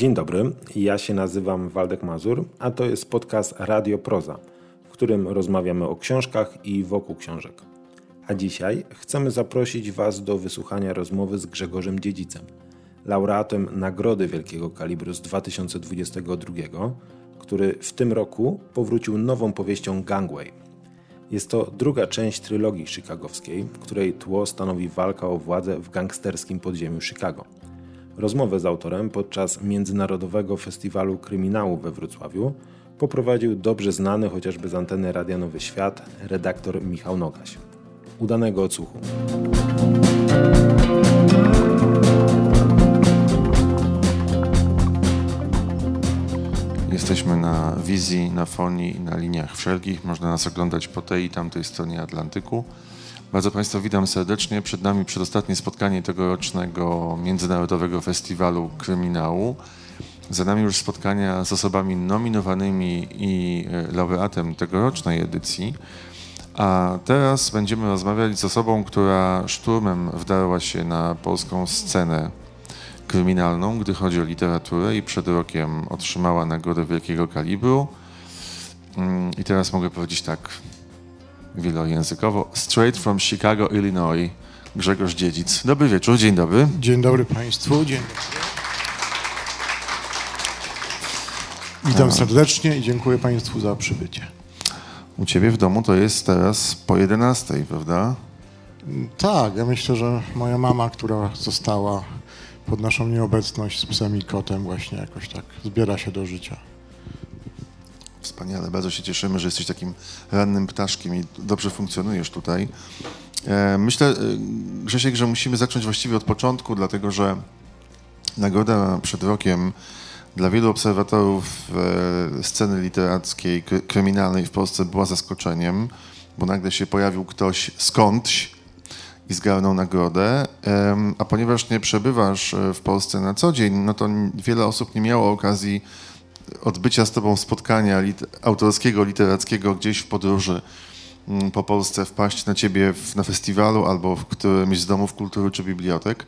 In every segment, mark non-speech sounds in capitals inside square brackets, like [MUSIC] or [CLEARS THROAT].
Dzień dobry, ja się nazywam Waldek Mazur, a to jest podcast Radio Proza, w którym rozmawiamy o książkach i wokół książek. A dzisiaj chcemy zaprosić Was do wysłuchania rozmowy z Grzegorzem Dziedzicem, laureatem Nagrody Wielkiego Kalibru z 2022, który w tym roku powrócił nową powieścią Gangway. Jest to druga część trylogii chicagowskiej, której tło stanowi walka o władzę w gangsterskim podziemiu Chicago. Rozmowę z autorem podczas Międzynarodowego Festiwalu Kryminału we Wrocławiu poprowadził dobrze znany chociażby z anteny Radia Nowy Świat redaktor Michał Nogaś. Udanego odsłuchu. Jesteśmy na wizji, na fonii i na liniach wszelkich. Można nas oglądać po tej i tamtej stronie Atlantyku. Bardzo Państwa witam serdecznie. Przed nami przedostatnie spotkanie tegorocznego Międzynarodowego Festiwalu Kryminału. Za nami już spotkania z osobami nominowanymi i e, laureatem tegorocznej edycji. A teraz będziemy rozmawiać z osobą, która szturmem wdarła się na polską scenę kryminalną, gdy chodzi o literaturę i przed rokiem otrzymała nagrodę wielkiego kalibru. Mm, I teraz mogę powiedzieć tak wielojęzykowo. Straight from Chicago, Illinois. Grzegorz Dziedzic. Dobry wieczór, dzień dobry. Dzień dobry Państwu. Dzień dobry. Witam serdecznie i dziękuję Państwu za przybycie. U Ciebie w domu to jest teraz po 11, prawda? Tak, ja myślę, że moja mama, która została pod naszą nieobecność z psem i kotem, właśnie jakoś tak zbiera się do życia. Wspaniale, bardzo się cieszymy, że jesteś takim rannym ptaszkiem i dobrze funkcjonujesz tutaj. E, myślę, e, Grzesiek, że musimy zacząć właściwie od początku, dlatego że nagroda przed rokiem dla wielu obserwatorów e, sceny literackiej, kryminalnej w Polsce była zaskoczeniem, bo nagle się pojawił ktoś skądś i zgarnął nagrodę, a ponieważ nie przebywasz w Polsce na co dzień, no to wiele osób nie miało okazji odbycia z tobą spotkania lit autorskiego, literackiego gdzieś w podróży mm, po Polsce, wpaść na ciebie w, na festiwalu albo w którymś z domów kultury czy bibliotek.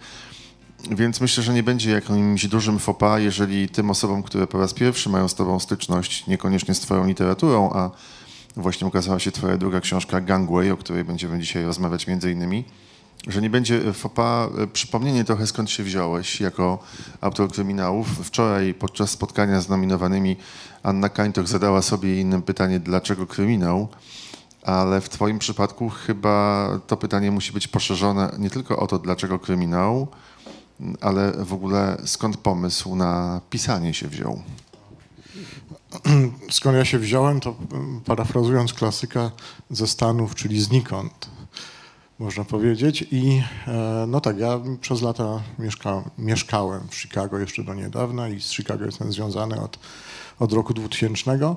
Więc myślę, że nie będzie jakimś dużym fopa, jeżeli tym osobom, które po raz pierwszy mają z tobą styczność, niekoniecznie z twoją literaturą, a właśnie ukazała się twoja druga książka Gangway, o której będziemy dzisiaj rozmawiać między innymi, że nie będzie fopa e, przypomnienie trochę skąd się wziąłeś jako autor kryminałów. Wczoraj podczas spotkania z nominowanymi Anna Kańtoch zadała sobie innym pytanie, dlaczego kryminał, ale w twoim przypadku chyba to pytanie musi być poszerzone nie tylko o to, dlaczego kryminał, ale w ogóle skąd pomysł na pisanie się wziął? [CLEARS THROAT] Skąd ja się wziąłem, to parafrazując klasyka ze Stanów, czyli znikąd można powiedzieć. I e, no tak, ja przez lata mieszka, mieszkałem w Chicago jeszcze do niedawna i z Chicago jestem związany od, od roku 2000,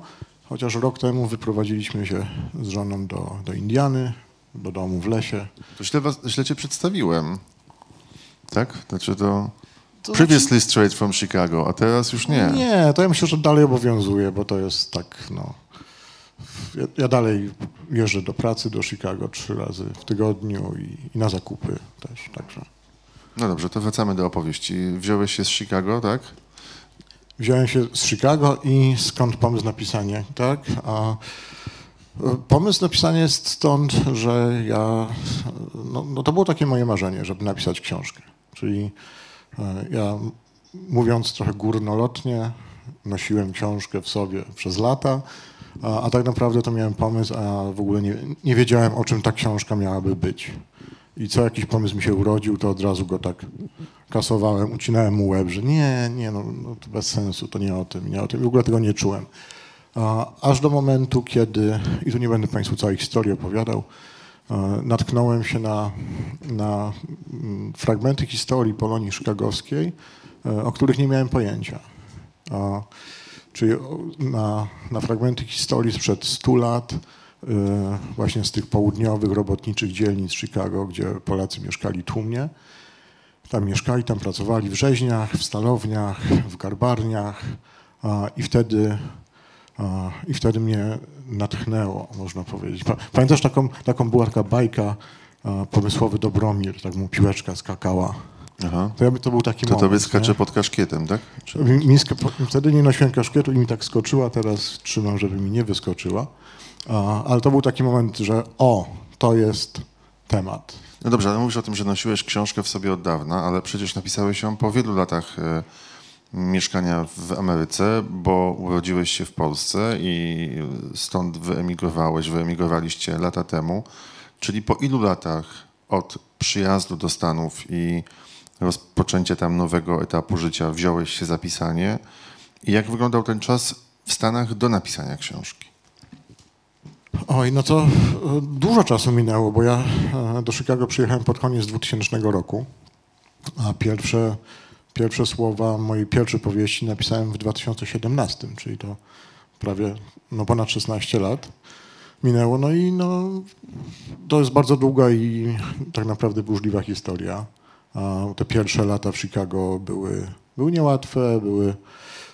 chociaż rok temu wyprowadziliśmy się z żoną do, do Indiany, do domu w lesie. To źle, was, źle cię przedstawiłem, tak? Znaczy to... To Previously znaczy... straight from Chicago, a teraz już nie. Nie, to ja myślę, że dalej obowiązuje, bo to jest tak, no ja, ja, dalej jeżdżę do pracy do Chicago trzy razy w tygodniu i, i, na zakupy też, także. No dobrze, to wracamy do opowieści. Wziąłeś się z Chicago, tak? Wziąłem się z Chicago i skąd pomysł na pisanie, tak? A e, pomysł na pisanie jest stąd, że ja, no, no to było takie moje marzenie, żeby napisać książkę. Czyli e, ja, mówiąc trochę górnolotnie, nosiłem książkę w sobie przez lata, a, a, tak naprawdę to miałem pomysł, a w ogóle nie, nie wiedziałem, o czym ta książka miałaby być. I co jakiś pomysł mi się urodził, to od razu go tak kasowałem, ucinałem mu łeb, że nie, nie, no, no to bez sensu, to nie o tym, nie o tym. I w ogóle tego nie czułem. Aż do momentu, kiedy, i tu nie będę Państwu całej historii opowiadał, natknąłem się na, na mm, fragmenty historii Polonii Szkagowskiej, e, o których nie miałem pojęcia czyli na, na fragmenty historii sprzed 100 lat, y, właśnie z tych południowych robotniczych dzielnic Chicago, gdzie Polacy mieszkali tłumnie. Tam mieszkali, tam pracowali w rzeźniach, w stalowniach, w garbarniach i wtedy, i wtedy mnie natchnęło, można powiedzieć. Pamiętasz, taką, taką była taka bajka, pomysłowy Dobromir, tak mu piłeczka skakała Aha. To, ja, to był taki To moment. tobie skacze nie? pod kaszkietem, tak? Czy... Mi, mi wtedy nie nosiłem kaszkietu i mi tak skoczyła, teraz trzymam, żeby mi nie wyskoczyła. A, ale to był taki moment, że o, to jest temat. No dobrze, ale mówisz o tym, że nosiłeś książkę w sobie od dawna, ale przecież napisałeś ją po wielu latach e, mieszkania w Ameryce, bo urodziłeś się w Polsce i stąd wyemigrowałeś, wyemigrowaliście lata temu. Czyli po ilu latach od przyjazdu do Stanów i rozpoczęcia tam nowego etapu życia wziąłeś się za pisanie? I jak wyglądał ten czas w Stanach do napisania książki? Oj, no to e, dużo czasu minęło, bo ja e, do Chicago przyjechałem pod koniec 2000 roku, a pierwsze, pierwsze słowa mojej pierwszej powieści napisałem w 2017, czyli to prawie no ponad 16 lat minęło. No i no, to jest bardzo długa i tak naprawdę burzliwa historia. Te pierwsze lata w Chicago były, były niełatwe, były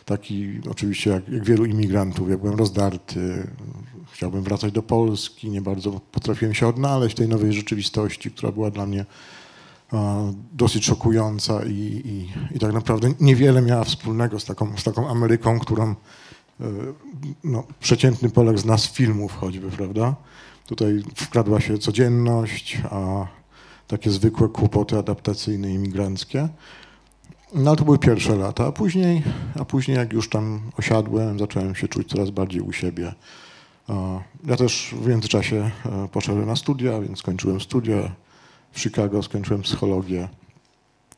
taki, oczywiście jak, jak wielu imigrantów, ja byłem rozdarty, chciałbym wracać do Polski, nie bardzo potrafiłem się odnaleźć w tej nowej rzeczywistości, która była dla mnie dosyć szokująca i, i, i tak naprawdę niewiele miała wspólnego z taką, z taką Ameryką, którą e, no, przeciętny Polak zna z filmów choćby, prawda? Tutaj wkradła się codzienność, a takie zwykłe kłopoty adaptacyjne, imigranckie. No ale to były pierwsze lata, a później, a później jak już tam osiadłem, zacząłem się czuć coraz bardziej u siebie. Ja też w międzyczasie e, poszedłem na studia, więc skończyłem studia w Chicago, skończyłem psychologię.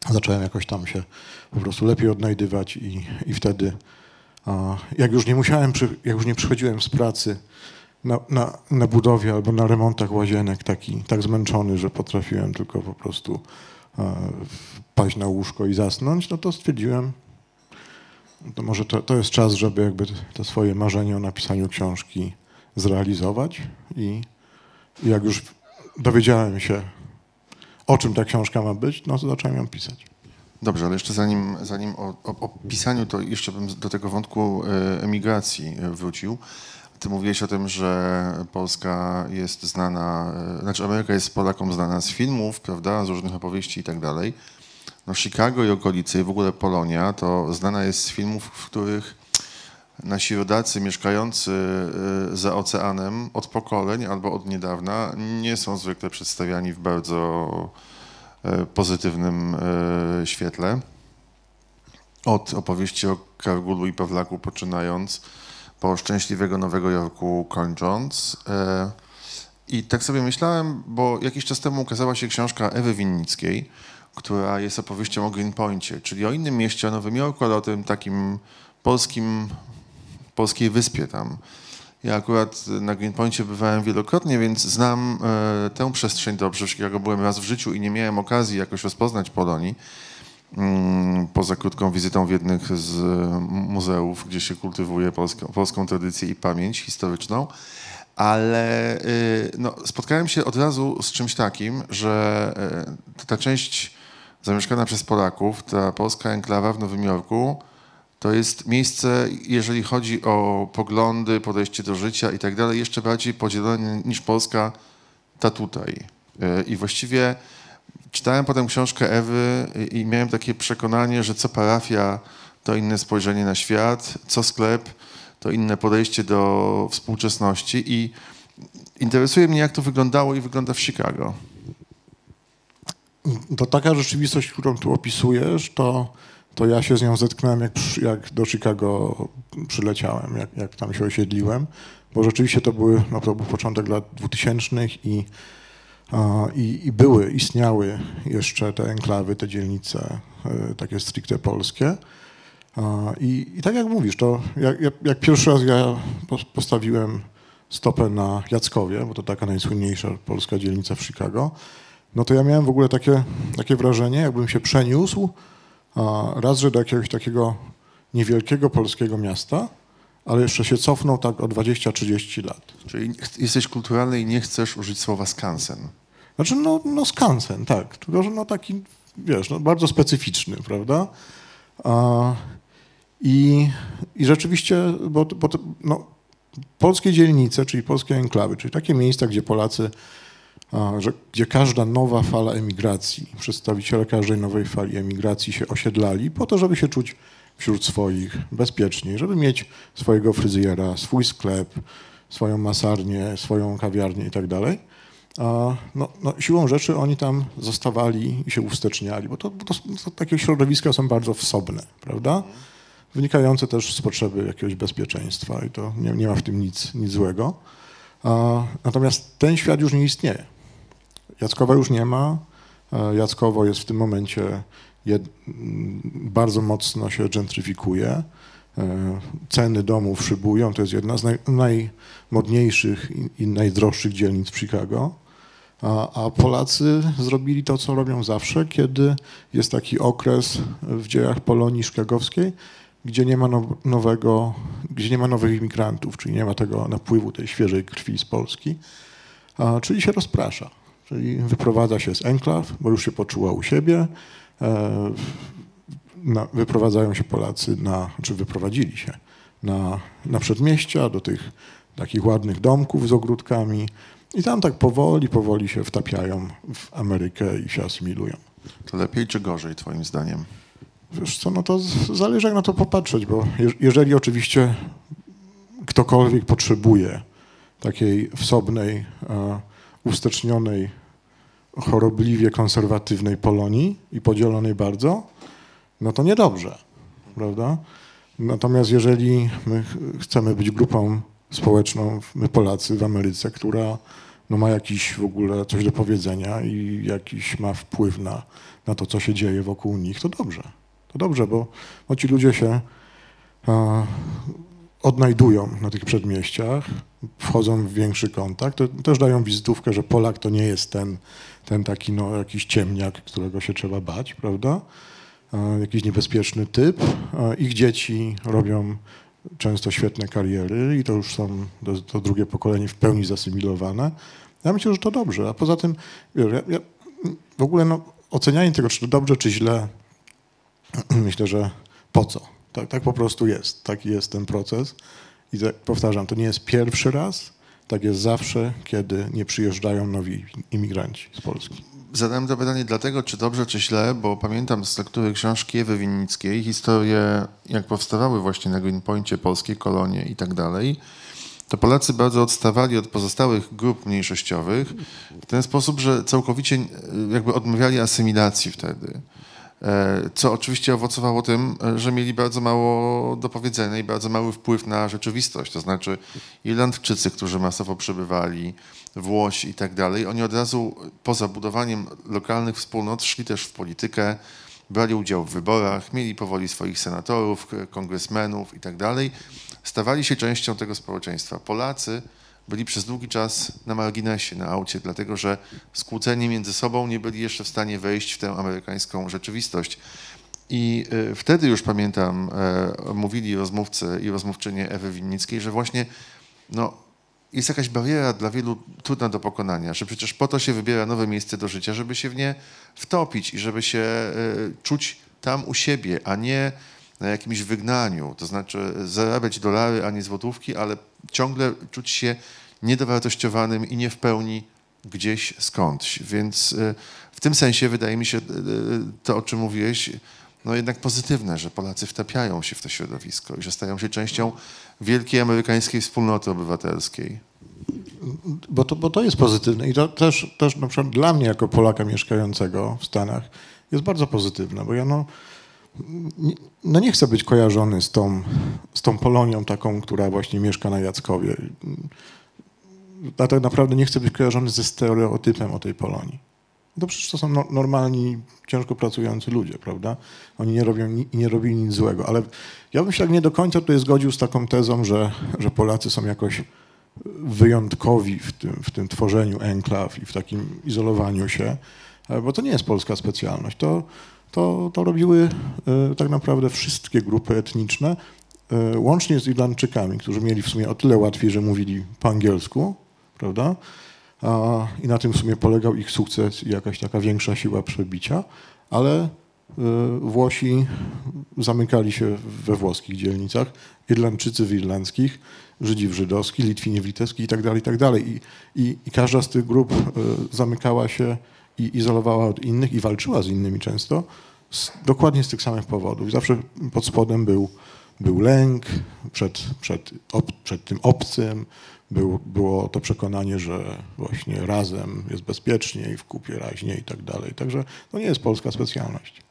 Zacząłem jakoś tam się po prostu lepiej odnajdywać i, i wtedy, jak już nie musiałem, jak już nie przychodziłem z pracy na, na, na budowie albo na remontach łazienek, taki tak zmęczony, że potrafiłem tylko po prostu e, paść na łóżko i zasnąć, no to stwierdziłem, to może to, to jest czas, żeby jakby to swoje marzenie o napisaniu książki zrealizować i, jak już dowiedziałem się, o czym ta książka ma być, no to zacząłem ją pisać. Dobrze, ale jeszcze zanim, zanim o, o, o pisaniu, to jeszcze bym do tego wątku e, emigracji e, wrócił. Ty mówiłeś o tym, że Polska jest znana, e, znaczy Ameryka jest Polakom znana z filmów, prawda, z różnych opowieści i tak dalej. No Chicago i okolice i w ogóle Polonia to znana jest z filmów, w których nasi rodacy mieszkający e, za oceanem od pokoleń albo od niedawna nie są zwykle przedstawiani w bardzo e, pozytywnym świetle. Od opowieści o Kargulu i Pawlaku poczynając, po szczęśliwego Nowego Jorku kończąc. E, I tak sobie myślałem, bo jakiś czas temu ukazała się książka Ewy Winnickiej, która jest opowieścią o Greenpointie, czyli o innym mieście, o Nowym Jorku, ale o tym takim polskim, polskiej wyspie tam. Ja akurat na Greenpointie bywałem wielokrotnie, więc znam e, tę przestrzeń dobrze. W Chicago byłem raz w życiu i nie miałem okazji jakoś rozpoznać Polonii. Mm, poza krótką wizytą w jednych z e, muzeów, gdzie się kultywuje polską, polską tradycję i pamięć historyczną. Ale y, no, spotkałem się od razu z czymś takim, że y, ta część zamieszkana przez Polaków, ta polska enklawa w Nowym Jorku, to jest miejsce, jeżeli chodzi o poglądy, podejście do życia i tak dalej, jeszcze bardziej podzielone niż Polska ta tutaj. Y, I właściwie czytałem potem książkę Ewy i, miałem takie przekonanie, że co parafia to inne spojrzenie na świat, co sklep to inne podejście do współczesności i interesuje mnie, jak to wyglądało i wygląda w Chicago. To taka rzeczywistość, którą tu opisujesz, to, to ja się z nią zetknąłem, jak, jak do Chicago przyleciałem, jak, jak tam się osiedliłem, bo rzeczywiście to, były, no to był początek lat 2000 i, i, i były, istniały jeszcze te enklawy, te dzielnice e, takie stricte polskie. I, I tak jak mówisz, to jak, jak, jak pierwszy raz ja pos- postawiłem stopę na Jackowie, bo to taka najsłynniejsza polska dzielnica w Chicago, no to ja miałem w ogóle takie, takie wrażenie, jakbym się przeniósł raz, że do jakiegoś takiego niewielkiego polskiego miasta, ale jeszcze się cofnął tak o 20-30 lat. Czyli jesteś kulturalny i nie chcesz użyć słowa skansen. Znaczy, no, no skansen, tak, tylko że no taki, wiesz, no, bardzo specyficzny, prawda? A, i, I rzeczywiście, bo, bo to, no, polskie dzielnice, czyli polskie enklawy, czyli takie miejsca, gdzie Polacy że, gdzie każda nowa fala emigracji, przedstawiciele każdej nowej fali emigracji się osiedlali po to, żeby się czuć wśród swoich bezpieczniej, żeby mieć swojego fryzjera, swój sklep, swoją masarnię, swoją kawiarnię i tak dalej. No, no, siłą rzeczy oni tam zostawali i się usteczniali, bo to, to, to takie środowiska są bardzo wsobne, prawda? Wynikające też z potrzeby jakiegoś bezpieczeństwa i to nie, nie ma w tym nic, nic złego. Natomiast ten świat już nie istnieje. Jackowa już nie ma. Jackowo jest w tym momencie bardzo mocno się gentryfikuje. E, ceny domów szybują. To jest jedna z naj, najmodniejszych i, i najdroższych dzielnic Chicago. A, a, Polacy zrobili to, co robią zawsze, kiedy jest taki okres w dziejach Polonii szkagowskiej, gdzie nie ma nowego, gdzie nie ma nowych imigrantów, czyli nie ma tego napływu tej świeżej krwi z Polski, czyli się rozprasza. Czyli wyprowadza się z enklaw, bo już się poczuła u siebie. E, na, wyprowadzają się Polacy na, czy wyprowadzili się na, na przedmieścia, do tych takich ładnych domków z ogródkami i tam tak powoli, powoli się wtapiają w Amerykę i się asymilują. To lepiej czy gorzej, twoim zdaniem? Wiesz co, no to zależy jak na to popatrzeć, bo jeżeli oczywiście ktokolwiek potrzebuje takiej wsobnej, e, ustecznionej, chorobliwie konserwatywnej Polonii i podzielonej bardzo, no to niedobrze, prawda? Natomiast jeżeli my chcemy być grupą społeczną, my Polacy w Ameryce, która no ma jakiś w ogóle coś do powiedzenia i jakiś ma wpływ na, na to, co się dzieje wokół nich, to dobrze. To dobrze, bo, bo ci ludzie się odnajdują na tych przedmieściach, wchodzą w większy kontakt. To też dają wizytówkę, że Polak to nie jest ten, ten taki no, jakiś ciemniak, którego się trzeba bać, prawda? jakiś niebezpieczny typ. Ich dzieci robią często świetne kariery i to już są to, to drugie pokolenie w pełni zasymilowane. Ja myślę, że to dobrze. A poza tym, ja, ja w ogóle no, ocenianie tego, czy to dobrze, czy źle, [CLEARS THROAT] myślę, że po co? Tak, tak po prostu jest. Taki jest ten proces. I tak, powtarzam, to nie jest pierwszy raz, tak jest zawsze, kiedy nie przyjeżdżają nowi imigranci z Polski. Zadałem to pytanie dlatego, czy dobrze, czy źle, bo pamiętam z lektury książki Ewy Winnickiej historię, jak powstawały właśnie na Greenpointie polskie kolonie i tak dalej. To Polacy bardzo odstawali od pozostałych grup mniejszościowych w ten sposób, że całkowicie jakby odmawiali asymilacji wtedy. E, co oczywiście owocowało tym, że mieli bardzo mało do powiedzenia i bardzo mały wpływ na rzeczywistość. To znaczy Irlandczycy, którzy masowo przybywali, Włosi i tak dalej, oni od razu poza budowaniem lokalnych wspólnot szli też w politykę, brali udział w wyborach, mieli powoli swoich senatorów, kongresmenów i tak dalej, stawali się częścią tego społeczeństwa. Polacy byli przez długi czas na marginesie, na aucie, dlatego że skłóceni między sobą nie byli jeszcze w stanie wejść w tę amerykańską rzeczywistość. I e, wtedy już pamiętam, e, mówili rozmówcy i rozmówczynie Ewy Winnickiej, że właśnie no, jest jakaś bariera dla wielu trudna do pokonania, że przecież po to się wybiera nowe miejsce do życia, żeby się w nie wtopić i żeby się e, czuć tam u siebie, a nie na jakimś wygnaniu, to znaczy zarabiać dolary, a nie złotówki, ale ciągle czuć się niedowartościowanym i nie w pełni gdzieś skądś. Więc e, w tym sensie wydaje mi się e, to, o czym mówiłeś, no jednak pozytywne, że Polacy wtapiają się w to środowisko i że stają się częścią wielkiej amerykańskiej wspólnoty obywatelskiej. Bo to, bo to jest pozytywne i to też, też na przykład dla mnie jako Polaka mieszkającego w Stanach jest bardzo pozytywne, bo ja no, no nie chcę być kojarzony z tą, z tą Polonią taką, która właśnie mieszka na Jackowie. A tak naprawdę nie chcę być kojarzony ze stereotypem o tej Polonii. To przecież to są no, normalni, ciężko pracujący ludzie, prawda? Oni nie robią nie robili nic złego, ale ja bym się tak nie do końca tutaj zgodził z taką tezą, że, że Polacy są jakoś wyjątkowi w tym, w tym tworzeniu enklaw i w takim izolowaniu się, bo to nie jest polska specjalność. To, to, to robiły e, tak naprawdę wszystkie grupy etniczne, e, łącznie z Irlandczykami, którzy mieli w sumie o tyle łatwiej, że mówili po angielsku, prawda? I na tym w sumie polegał ich sukces i jakaś taka większa siła przebicia, ale Włosi zamykali się we włoskich dzielnicach, Irlandczycy w irlandzkich, Żydzi w żydowskich, Litwini w litewskich i tak tak dalej. I, i, I każda z tych grup zamykała się i izolowała od innych i walczyła z innymi często, z, dokładnie z tych samych powodów. Zawsze pod spodem był, był lęk przed, przed, ob, przed tym obcym, był, było to przekonanie, że właśnie razem jest bezpieczniej, w kupie raźniej i tak dalej. Także to nie jest polska specjalność.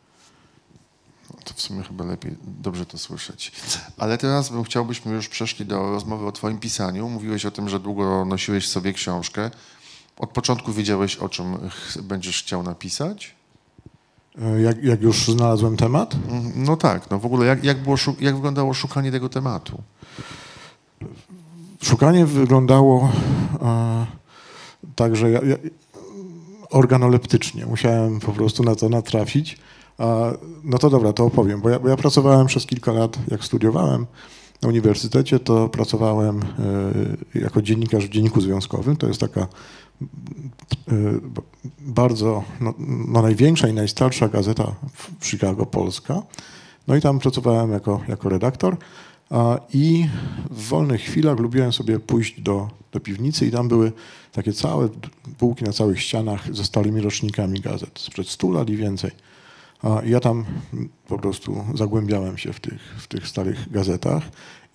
No to w sumie chyba lepiej, dobrze to słyszeć. Ale teraz bym chciał, byśmy już przeszli do rozmowy o twoim pisaniu. Mówiłeś o tym, że długo nosiłeś sobie książkę. Od początku wiedziałeś, o czym będziesz chciał napisać? E, jak, jak już znalazłem temat? Mm, no tak, no w ogóle jak, jak, było, jak wyglądało szukanie tego tematu? Szukanie wyglądało e, tak, że ja, ja, organoleptycznie. Musiałem po prostu na to natrafić. No to dobra, to opowiem, bo ja, bo ja, pracowałem przez kilka lat, jak studiowałem na uniwersytecie, to pracowałem y, jako dziennikarz w Dzienniku Związkowym. To jest taka bardzo, no, no, największa i najstarsza gazeta w Chicago, Polska. No i tam pracowałem jako, jako redaktor. I w wolnych chwilach lubiłem sobie pójść do, do piwnicy i tam były takie całe półki na całych ścianach ze starymi rocznikami gazet sprzed 100 lat i więcej. I ja tam po prostu zagłębiałem się w tych, w tych starych gazetach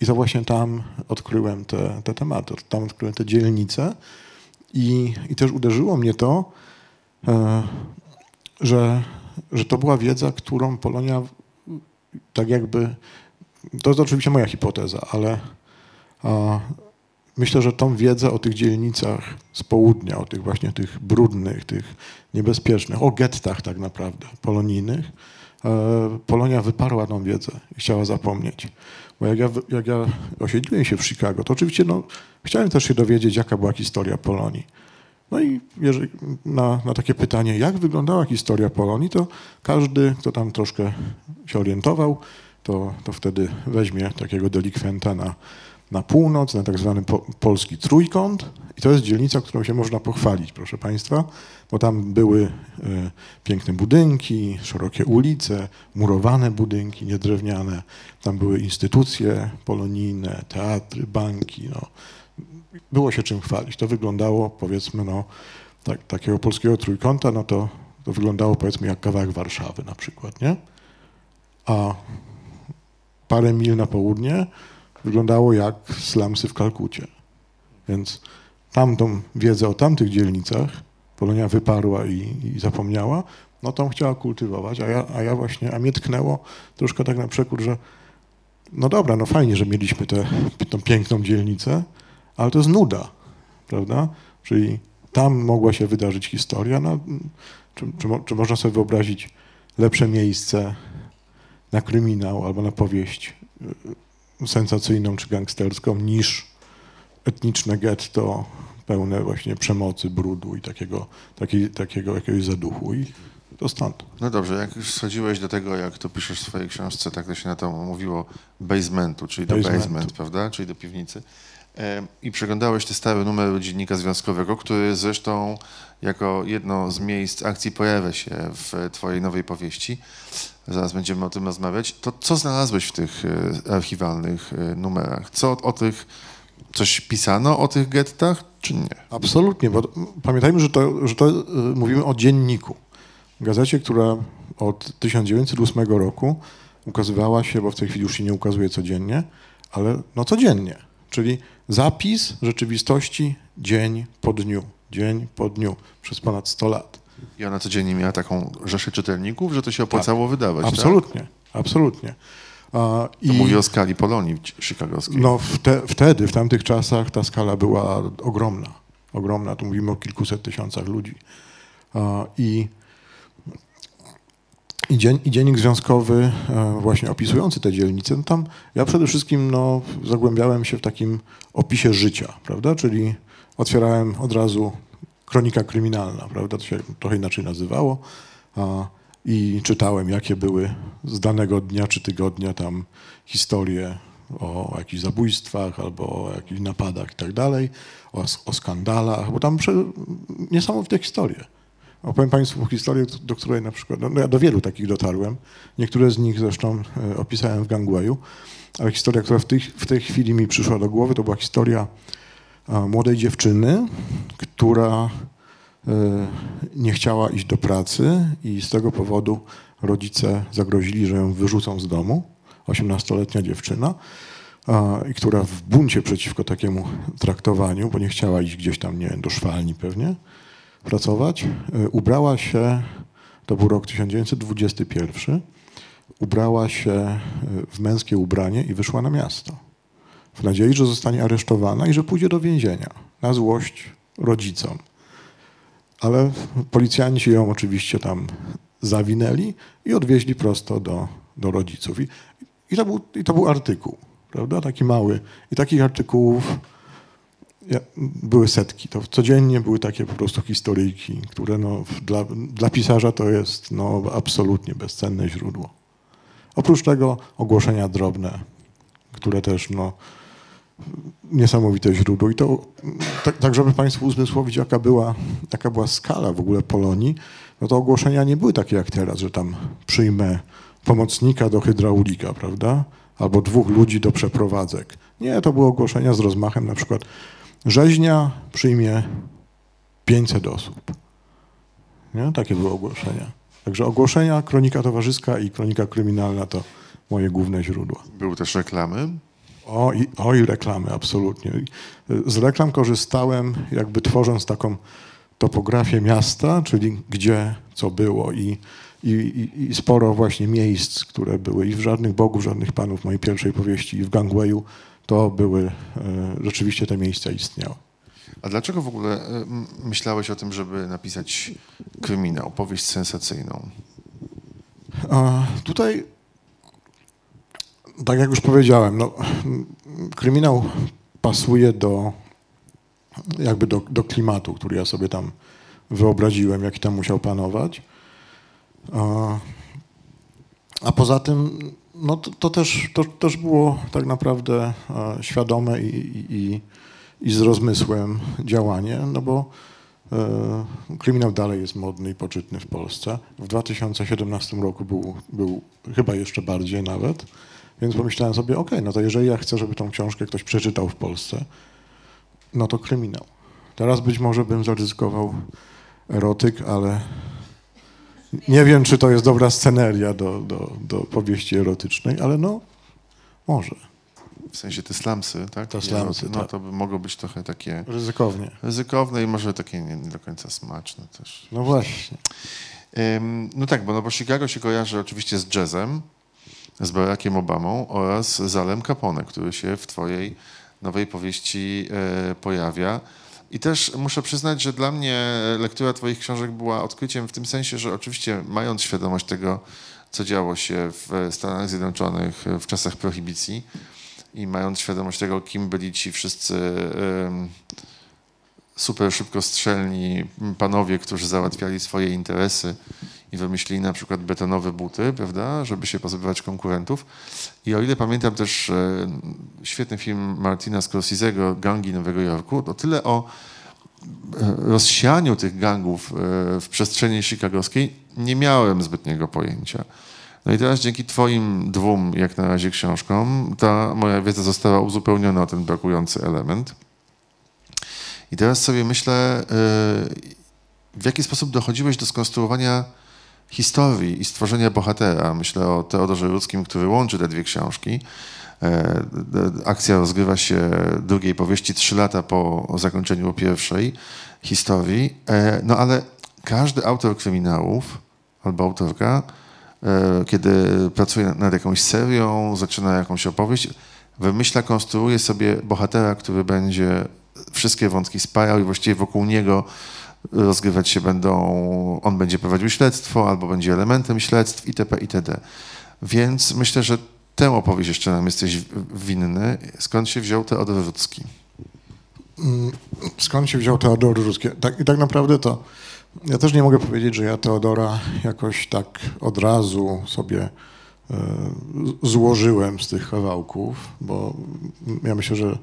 i to właśnie tam odkryłem te, te tematy, tam odkryłem te dzielnice i, i też uderzyło mnie to, e, że, że to była wiedza, którą Polonia tak jakby to jest oczywiście moja hipoteza, ale a, myślę, że tą wiedzę o tych dzielnicach z południa, o tych właśnie tych brudnych, tych niebezpiecznych, o gettach tak naprawdę polonijnych, Polonia wyparła tą wiedzę i chciała zapomnieć. Bo jak ja, jak ja osiedliłem się w Chicago, to oczywiście no, chciałem też się dowiedzieć, jaka była historia Polonii. No i jeżeli, na, na takie pytanie, jak wyglądała historia Polonii, to każdy, kto tam troszkę się orientował, to, to wtedy weźmie takiego delikwenta na, na północ, na tak zwany po, polski trójkąt i to jest dzielnica, którą się można pochwalić, proszę Państwa, bo tam były y, piękne budynki, szerokie ulice, murowane budynki, niedrewniane, tam były instytucje polonijne, teatry, banki, no. Było się czym chwalić. To wyglądało, powiedzmy, no, tak, takiego polskiego trójkąta, no to, to wyglądało, powiedzmy, jak kawałek Warszawy na przykład, nie? A parę mil na południe wyglądało jak slumsy w Kalkucie. Więc tamtą wiedzę o tamtych dzielnicach Polonia wyparła i, i zapomniała, no tą chciała kultywować, a ja, a ja właśnie, a mnie tknęło troszkę tak na przekór, że no dobra, no fajnie, że mieliśmy tę piękną dzielnicę, ale to jest nuda, prawda? Czyli tam mogła się wydarzyć historia, no, czy, czy, czy można sobie wyobrazić lepsze miejsce na kryminał albo na powieść y, sensacyjną czy gangsterską niż etniczne getto pełne właśnie przemocy, brudu i takiego, taki, takiego jakiegoś zaduchu. I to stąd. No dobrze, jak już schodziłeś do tego, jak to piszesz w swojej książce, tak to się na to mówiło, basementu, czyli do basement, prawda, czyli do piwnicy. I przeglądałeś te stare numery dziennika związkowego, który zresztą jako jedno z miejsc akcji pojawia się w twojej nowej powieści zaraz będziemy o tym rozmawiać, to co znalazłeś w tych e, archiwalnych e, numerach? Co o tych, coś pisano o tych gettach, czy nie? Absolutnie, bo pamiętajmy, że to, że to e, mówimy o dzienniku. Gazecie, która od 1908 roku ukazywała się, bo w tej chwili już się nie ukazuje codziennie, ale no codziennie, czyli zapis rzeczywistości dzień po dniu, dzień po dniu przez ponad 100 lat. I ona codziennie miała taką rzeszę czytelników, że to się opłacało tak. wydawać. Absolutnie, tak? absolutnie. A, to i, mówi o skali Polonii chicagowskiej. No wte, wtedy, w tamtych czasach ta skala była ogromna. Ogromna, tu mówimy o kilkuset tysiącach ludzi. A, I i, dzien, I dziennik związkowy, e, właśnie opisujący te dzielnice, no tam ja przede wszystkim no, zagłębiałem się w takim opisie życia, prawda? Czyli otwierałem od razu kronika kryminalna, prawda? To się trochę inaczej nazywało. I czytałem, jakie były z danego dnia czy tygodnia tam historie o jakichś zabójstwach albo o jakichś napadach i tak dalej, o, o skandalach, bo tam prze, niesamowite historie. Opowiem Państwu historię, do której na przykład, no ja do wielu takich dotarłem. Niektóre z nich zresztą e, opisałem w Gangwayu, ale historia, która w tej, w tej chwili mi przyszła do głowy, to była historia młodej dziewczyny, która e, nie chciała iść do pracy i z tego powodu rodzice zagrozili, że ją wyrzucą z domu. 18-letnia dziewczyna, która w buncie przeciwko takiemu traktowaniu, bo nie chciała iść gdzieś tam, nie do szwalni pewnie, pracować, e, ubrała się, to był rok 1921, ubrała się e, w męskie ubranie i wyszła na miasto. W nadziei, że zostanie aresztowana i że pójdzie do więzienia. Na złość rodzicom. Ale policjanci ją oczywiście tam zawinęli i odwieźli prosto do, do rodziców. I, i, to był, I to był artykuł, prawda? Taki mały. I takich artykułów były setki. To codziennie były takie po prostu historyjki, które no, dla, dla pisarza to jest no, absolutnie bezcenne źródło. Oprócz tego ogłoszenia drobne, które też no, niesamowite źródło. I to, tak, tak, żeby Państwu uzmysłowić, jaka była, jaka była skala w ogóle Polonii, no to ogłoszenia nie były takie jak teraz, że tam przyjmę pomocnika do hydraulika, prawda? Albo dwóch ludzi do przeprowadzek. Nie, to były ogłoszenia z rozmachem, na przykład rzeźnia przyjmie 500 osób. Nie? Takie były ogłoszenia. Także ogłoszenia, kronika towarzyska i kronika kryminalna to moje główne źródła. Były też reklamy? O i, o i reklamy, absolutnie. Z reklam korzystałem jakby tworząc taką topografię miasta, czyli gdzie co było i, i, i, sporo właśnie miejsc, które były i w Żadnych Bogów, Żadnych Panów mojej pierwszej powieści i w Gangwayu, to były, e, rzeczywiście te miejsca istniały. A dlaczego w ogóle e, myślałeś o tym, żeby napisać kryminał, powieść sensacyjną? A tutaj, tak jak już powiedziałem, no, kryminał pasuje do jakby do, do klimatu, który ja sobie tam wyobraziłem, jaki tam musiał panować. A, poza tym, no to, to, też, to też było tak naprawdę świadome i, i, i z rozmysłem działanie, no bo e, kryminał dalej jest modny i poczytny w Polsce. W 2017 roku był, był chyba jeszcze bardziej nawet, więc pomyślałem sobie, ok, no to jeżeli ja chcę, żeby tą książkę ktoś przeczytał w Polsce, no to kryminał. Teraz być może bym zaryzykował erotyk, ale nie wiem, czy to jest dobra sceneria do, do, do powieści erotycznej, ale no, może. W sensie te slamsy, tak? Te slamsy, No tak. to by mogło być trochę takie... Ryzykownie. Ryzykowne i może takie nie, nie do końca smaczne też. No właśnie. No tak, bo, no bo Chicago się kojarzy oczywiście z jazzem, z Barackiem Obamą oraz z Alem Capone, który się w twojej nowej powieści e, pojawia. I też muszę przyznać, że dla mnie lektura Twoich książek była odkryciem w tym sensie, że oczywiście mając świadomość tego, co działo się w Stanach Zjednoczonych w czasach prohibicji i mając świadomość tego, kim byli ci wszyscy super szybkostrzelni panowie, którzy załatwiali swoje interesy i wymyślili na przykład betonowe buty, prawda, żeby się pozbywać konkurentów. I o ile pamiętam też e, świetny film Martina Scorsese'ego Gangi Nowego Jorku, to tyle o e, rozsianiu tych gangów e, w przestrzeni chicagowskiej nie miałem zbytniego pojęcia. No i teraz dzięki twoim dwóm, jak na razie, książkom, ta moja wiedza została uzupełniona o ten brakujący element. I teraz sobie myślę, w jaki sposób dochodziłeś do skonstruowania historii i stworzenia bohatera. Myślę o Teodorze Ludzkim, który łączy te dwie książki. E, akcja rozgrywa się drugiej powieści trzy lata po zakończeniu pierwszej historii. E, no ale każdy autor kryminałów albo autorka, e, kiedy pracuje nad jakąś serią, zaczyna jakąś opowieść, wymyśla, konstruuje sobie bohatera, który będzie wszystkie wątki spajał i właściwie wokół niego rozgrywać się będą, on będzie prowadził śledztwo albo będzie elementem śledztw itp. itd. Więc myślę, że tę opowieść jeszcze nam jesteś winny. Skąd się wziął Teodor Rudzki? Mm, skąd się wziął Teodor Rudzki? Tak, I tak naprawdę to ja też nie mogę powiedzieć, że ja Teodora jakoś tak od razu sobie e, złożyłem z tych kawałków, bo ja myślę, że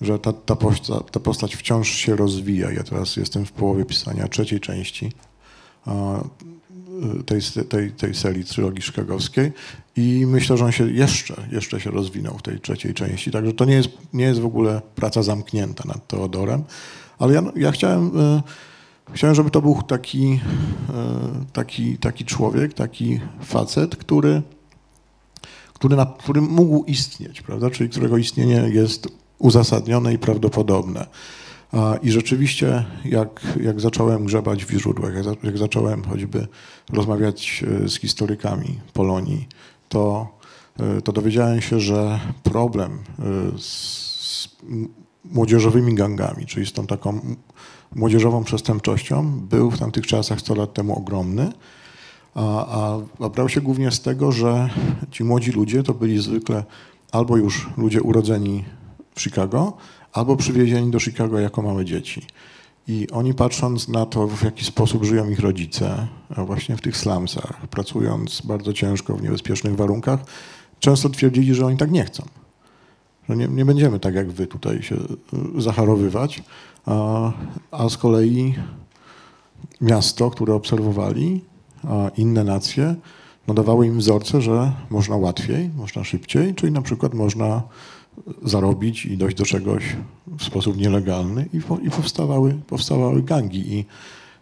że ta, ta, postać, ta postać wciąż się rozwija. Ja teraz jestem w połowie pisania trzeciej części tej, tej, tej serii trylogii szkagowskiej i myślę, że on się jeszcze, jeszcze się rozwinął w tej trzeciej części. Także to nie jest, nie jest w ogóle praca zamknięta nad Teodorem, ale ja, ja chciałem, chciałem, żeby to był taki, taki, taki człowiek, taki facet, który który, na, który mógł istnieć, prawda? czyli którego istnienie jest uzasadnione i prawdopodobne. I rzeczywiście, jak, jak zacząłem grzebać w źródłach, jak, zacząłem choćby rozmawiać e, z historykami Polonii, to, e, to dowiedziałem się, że problem e, z młodzieżowymi gangami, czyli z tą taką młodzieżową przestępczością, był w tamtych czasach 100 lat temu ogromny a, a brał się głównie z tego, że ci młodzi ludzie to byli zwykle albo już ludzie urodzeni w Chicago, albo przywiezieni do Chicago jako małe dzieci. I oni patrząc na to, w jaki sposób żyją ich rodzice, właśnie w tych slumsach, pracując bardzo ciężko w niebezpiecznych warunkach, często twierdzili, że oni tak nie chcą. Że nie, nie będziemy tak jak wy tutaj się y, zacharowywać, a, a z kolei miasto, które obserwowali, inne nacje nadawały im wzorce, że można łatwiej, można szybciej, czyli na przykład można zarobić i dojść do czegoś w sposób nielegalny i, po, i powstawały, powstawały gangi. I,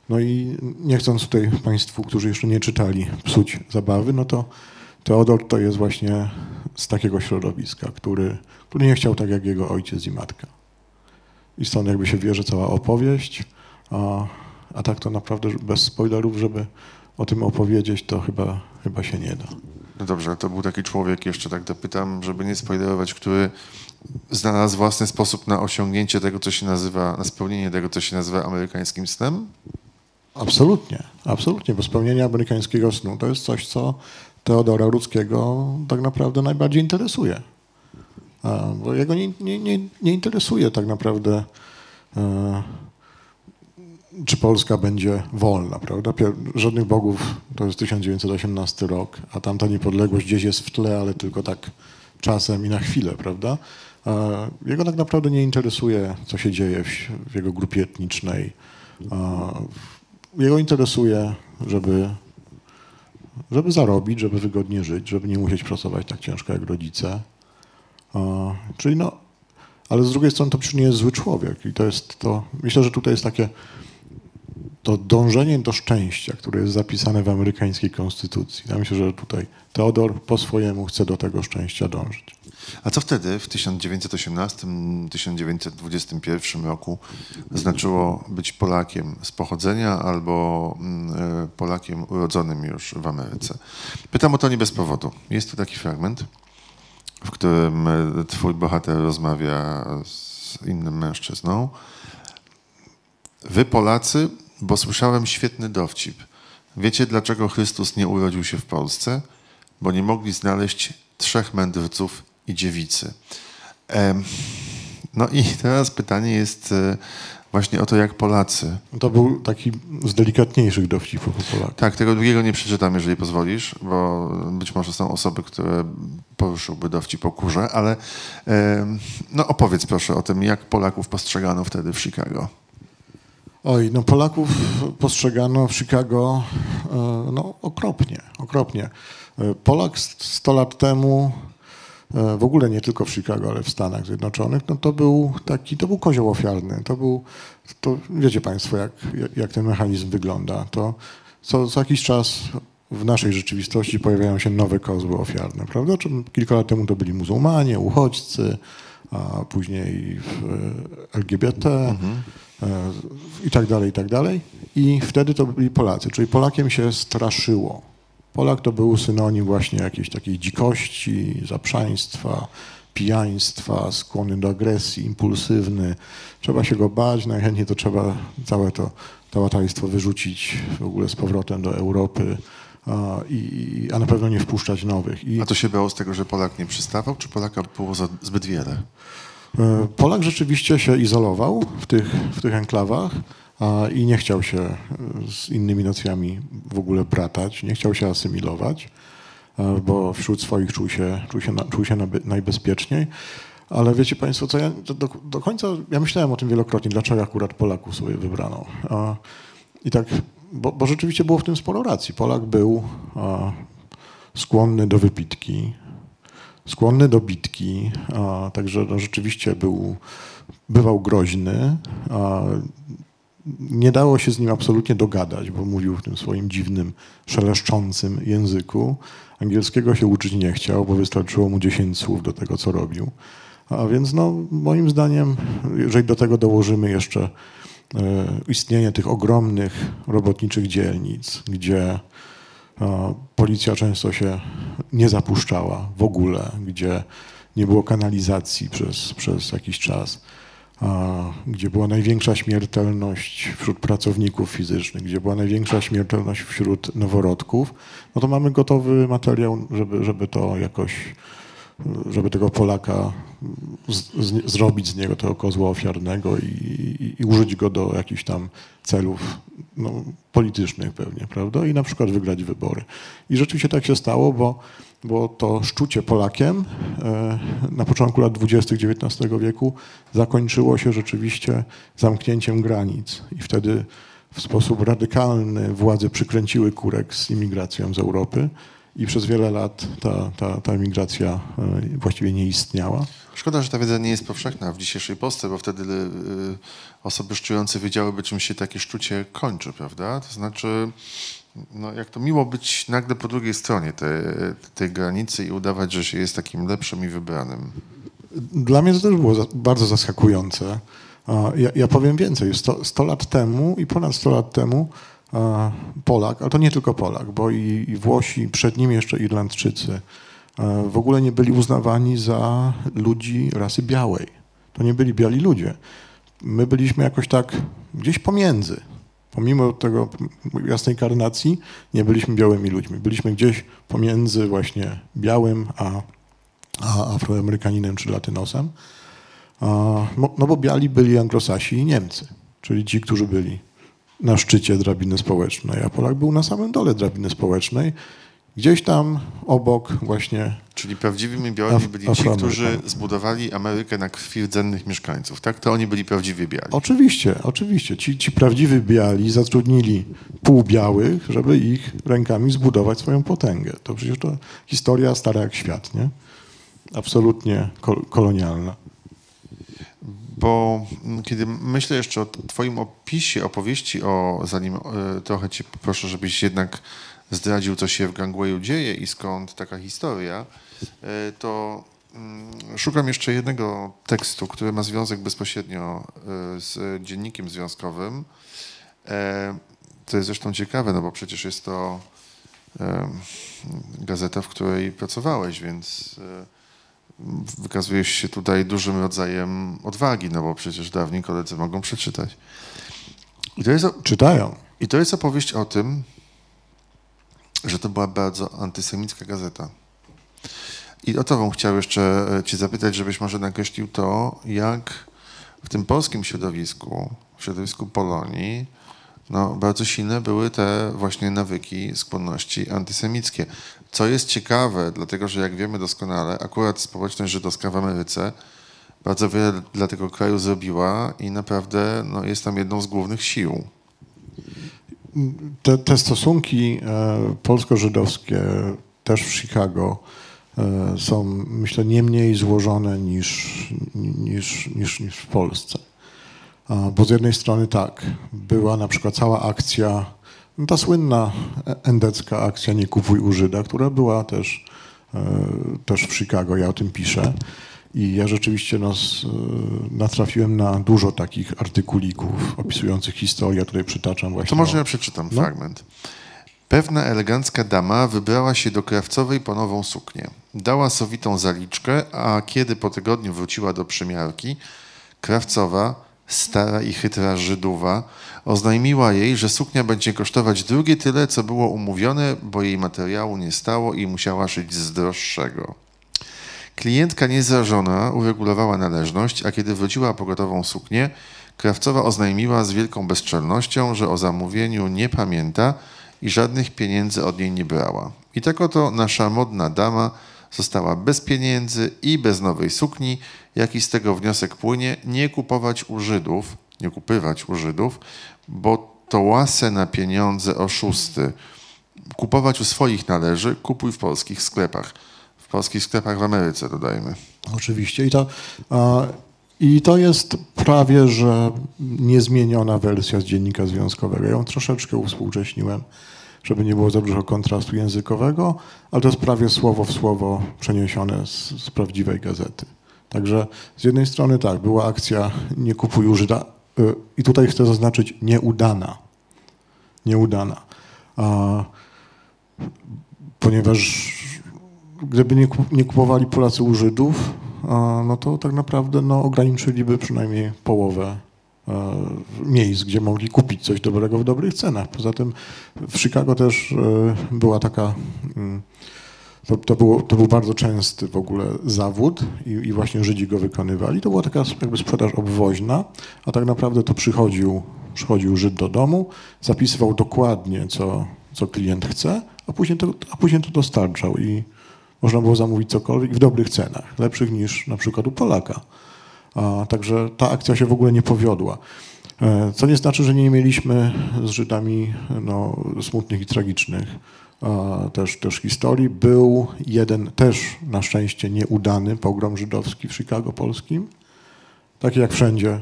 no i nie chcąc tutaj Państwu, którzy jeszcze nie czytali, psuć zabawy, no to Teodor to jest właśnie z takiego środowiska, który, który nie chciał tak jak jego ojciec i matka. I stąd jakby się bierze cała opowieść, a, a tak to naprawdę bez spoilerów, żeby o tym opowiedzieć, to chyba, chyba się nie da. No dobrze, to był taki człowiek, jeszcze tak dopytam, żeby nie spoilerować, który znalazł własny sposób na osiągnięcie tego, co się nazywa, na spełnienie tego, co się nazywa amerykańskim snem? Absolutnie, absolutnie, bo spełnienie amerykańskiego snu to jest coś, co Teodora Rudzkiego tak naprawdę najbardziej interesuje. Bo jego nie, nie, nie, nie interesuje tak naprawdę e, czy Polska będzie wolna, prawda? Żadnych bogów to jest 1918 rok, a tamta niepodległość gdzieś jest w tle, ale tylko tak czasem i na chwilę, prawda? Jego tak naprawdę nie interesuje, co się dzieje w, jego grupie etnicznej. Jego interesuje, żeby, żeby zarobić, żeby wygodnie żyć, żeby nie musieć pracować tak ciężko jak rodzice. Czyli no, ale z drugiej strony to przecież nie jest zły człowiek i to jest to, myślę, że tutaj jest takie to dążenie do szczęścia, które jest zapisane w amerykańskiej konstytucji. Ja myślę, że tutaj Teodor po swojemu chce do tego szczęścia dążyć. A co wtedy, w 1918-1921 roku, znaczyło być Polakiem z pochodzenia albo mm, e, Polakiem urodzonym już w Ameryce? Pytam o to nie bez powodu. Jest tu taki fragment, w którym e, twój bohater rozmawia z innym mężczyzną. Wy, Polacy, bo słyszałem świetny dowcip. Wiecie, dlaczego Chrystus nie urodził się w Polsce? Bo nie mogli znaleźć trzech mędrców i dziewicy. No i teraz pytanie jest e, właśnie o to, jak Polacy. To był taki z delikatniejszych dowcipów o Polakach. Tak, tego drugiego nie przeczytam, jeżeli pozwolisz, bo być może są osoby, które poruszyłby dowcip o kurze, ale no opowiedz proszę o tym, jak Polaków postrzegano wtedy w Chicago. Oj, no Polaków postrzegano w Chicago e, no, okropnie, okropnie. E, Polak 100 lat temu, e, w ogóle nie tylko w Chicago, ale w Stanach Zjednoczonych, no to był taki, to był kozioł ofiarny. To był, to wiecie Państwo, jak, jak ten mechanizm wygląda. To co, co jakiś czas w naszej rzeczywistości pojawiają się nowe kozły ofiarne, prawda? Kilka lat temu to byli muzułmanie, uchodźcy, a później LGBT. Mhm i tak dalej, i tak dalej. I wtedy to byli Polacy, czyli Polakiem się straszyło. Polak to był synonim właśnie jakiejś takiej dzikości, zaprzaństwa, pijaństwa, skłonny do agresji, impulsywny. Trzeba się go bać, najchętniej to trzeba całe to tałataństwo wyrzucić w ogóle z powrotem do Europy, a, i, a na pewno nie wpuszczać nowych. I... A to się było z tego, że Polak nie przystawał, czy Polaka było zbyt wiele? E, Polak rzeczywiście się izolował w tych, w tych enklawach i nie chciał się e, z innymi nacjami w ogóle bratać, nie chciał się asymilować, e, bo wśród swoich czuł się, czuł się, czuł się najbezpieczniej. Ale wiecie Państwo, co ja do, do, końca, ja myślałem o tym wielokrotnie, dlaczego akurat Polaków sobie wybrano. I tak bo, bo rzeczywiście było w tym sporo racji. Polak był skłonny do wypitki, skłonny do bitki, a, także no, rzeczywiście był, bywał groźny. A, nie dało się z nim absolutnie dogadać, bo mówił w tym swoim dziwnym, szeleszczącym języku. Angielskiego się uczyć nie chciał, bo wystarczyło mu 10 słów do tego, co robił. A więc no, moim zdaniem, jeżeli do tego dołożymy jeszcze e, istnienie tych ogromnych robotniczych dzielnic, gdzie policja często się nie zapuszczała w ogóle, gdzie nie było kanalizacji przez, przez jakiś czas, gdzie była największa śmiertelność wśród pracowników fizycznych, gdzie była największa śmiertelność wśród noworodków, no to mamy gotowy materiał, żeby, żeby to jakoś, żeby tego Polaka z, z, zrobić z niego tego kozła ofiarnego i, i, i użyć go do jakichś tam celów no, politycznych pewnie, prawda? I na przykład wygrać wybory. I rzeczywiście tak się stało, bo bo to szczucie Polakiem e, na początku lat 20. XIX wieku zakończyło się rzeczywiście zamknięciem granic i wtedy w sposób radykalny władze przykręciły kurek z imigracją z Europy i przez wiele lat ta, ta, ta emigracja e, właściwie nie istniała. Szkoda, że ta wiedza nie jest powszechna w dzisiejszej Polsce, bo wtedy y, osoby szczujące wiedziałyby, czym się takie szczucie kończy, prawda? To znaczy no, jak to miło być nagle po drugiej stronie tej, tej granicy i udawać, że się jest takim lepszym i wybranym. Dla mnie to też było bardzo zaskakujące. Ja, ja powiem więcej. 100, 100, lat temu i ponad 100 lat temu Polak, ale to nie tylko Polak, bo i, Włosi, przed nim jeszcze Irlandczycy, w ogóle nie byli uznawani za ludzi rasy białej. To nie byli biali ludzie. My byliśmy jakoś tak gdzieś pomiędzy pomimo tego jasnej karnacji, nie byliśmy białymi ludźmi. Byliśmy gdzieś pomiędzy właśnie białym a, a afroamerykaninem czy latynosem. No bo biali byli anglosasi i Niemcy, czyli ci, którzy byli na szczycie drabiny społecznej, a Polak był na samym dole drabiny społecznej Gdzieś tam obok właśnie. Czyli prawdziwymi białymi byli ci, którzy zbudowali Amerykę na krwi rdzennych mieszkańców, tak? To oni byli prawdziwi biali. Oczywiście, oczywiście. Ci, ci prawdziwi biali zatrudnili półbiałych, żeby ich rękami zbudować swoją potęgę. To przecież to historia stara jak świat, nie? Absolutnie kol kolonialna. Bo kiedy myślę jeszcze o twoim opisie, opowieści o, zanim e, trochę cię proszę, żebyś jednak zdradził, co się w Gangwayu dzieje i skąd taka historia, e, to mm, szukam jeszcze jednego tekstu, który ma związek bezpośrednio e, z dziennikiem związkowym. To jest zresztą ciekawe, no bo przecież jest to gazeta, w której pracowałeś, więc wykazujesz się tutaj dużym rodzajem odwagi, no bo przecież dawni koledzy mogą przeczytać. I to jest, Czytają. I to jest opowieść o tym, że to była bardzo antysemicka gazeta. I o to bym chciał jeszcze e, cię zapytać, żebyś może nakreślił to, jak w tym polskim środowisku, w środowisku Polonii, no, bardzo silne były te właśnie nawyki, skłonności antysemickie. Co jest ciekawe, dlatego że jak wiemy doskonale, akurat społeczność żydowska w Ameryce bardzo wiele dla tego kraju zrobiła i naprawdę no, jest tam jedną z głównych sił te, te stosunki e, polsko-żydowskie też w Chicago e, są, myślę, nie mniej złożone niż, niż, niż, niż w Polsce. Bo z jednej strony tak, była na przykład cała akcja, no ta słynna endecka akcja Nie kupuj u Żyda, która była też, e, też w Chicago, ja o tym piszę. I ja rzeczywiście no, natrafiłem na dużo takich artykulików opisujących historię. Ja tutaj przytaczam właśnie. To może ja przeczytam no? fragment. Pewna elegancka dama wybrała się do krawcowej po nową suknię. Dała sowitą zaliczkę, a kiedy po tygodniu wróciła do przymiarki, krawcowa, stara i chytra Żydowa, oznajmiła jej, że suknia będzie kosztować drugie tyle, co było umówione, bo jej materiału nie stało i musiała szyć z droższego. Klientka niezrażona uregulowała należność, a kiedy wróciła po gotową suknię, krawcowa oznajmiła z wielką bezczelnością, że o zamówieniu nie pamięta i żadnych pieniędzy od niej nie brała. I tak oto nasza modna dama została bez pieniędzy i bez nowej sukni, jaki z tego wniosek płynie, nie kupować u Żydów, nie kupywać u Żydów, bo to łasę na pieniądze oszusty. Kupować u swoich należy, kupuj w polskich sklepach. W polskich sklepach w Ameryce, dodajmy. Oczywiście. I to, I to jest prawie, że niezmieniona wersja z dziennika związkowego. Ja ją troszeczkę uwspółcześniłem, żeby nie było za dużo kontrastu językowego, ale to jest prawie słowo w słowo przeniesione z, z prawdziwej gazety. Także z jednej strony tak, była akcja nie kupuj Żyda y, i tutaj chcę zaznaczyć nieudana. Nieudana. A, ponieważ gdyby nie, nie kupowali Polacy u Żydów, no to tak naprawdę no, ograniczyliby przynajmniej połowę a, miejsc, gdzie mogli kupić coś dobrego w dobrych cenach. Poza tym w Chicago też y, była taka mm, to, to, było, to był bardzo częsty w ogóle zawód i, i, właśnie Żydzi go wykonywali. To była taka jakby sprzedaż obwoźna, a tak naprawdę to przychodził, przychodził Żyd do domu, zapisywał dokładnie, co, co klient chce, a później, to, a później to dostarczał i można było zamówić cokolwiek w dobrych cenach, lepszych niż na przykład u Polaka. A, także ta akcja się w ogóle nie powiodła. E, co nie znaczy, że nie mieliśmy z Żydami no, smutnych i tragicznych też, też historii. Był jeden też na szczęście nieudany pogrom żydowski w Chicago polskim. Tak jak wszędzie.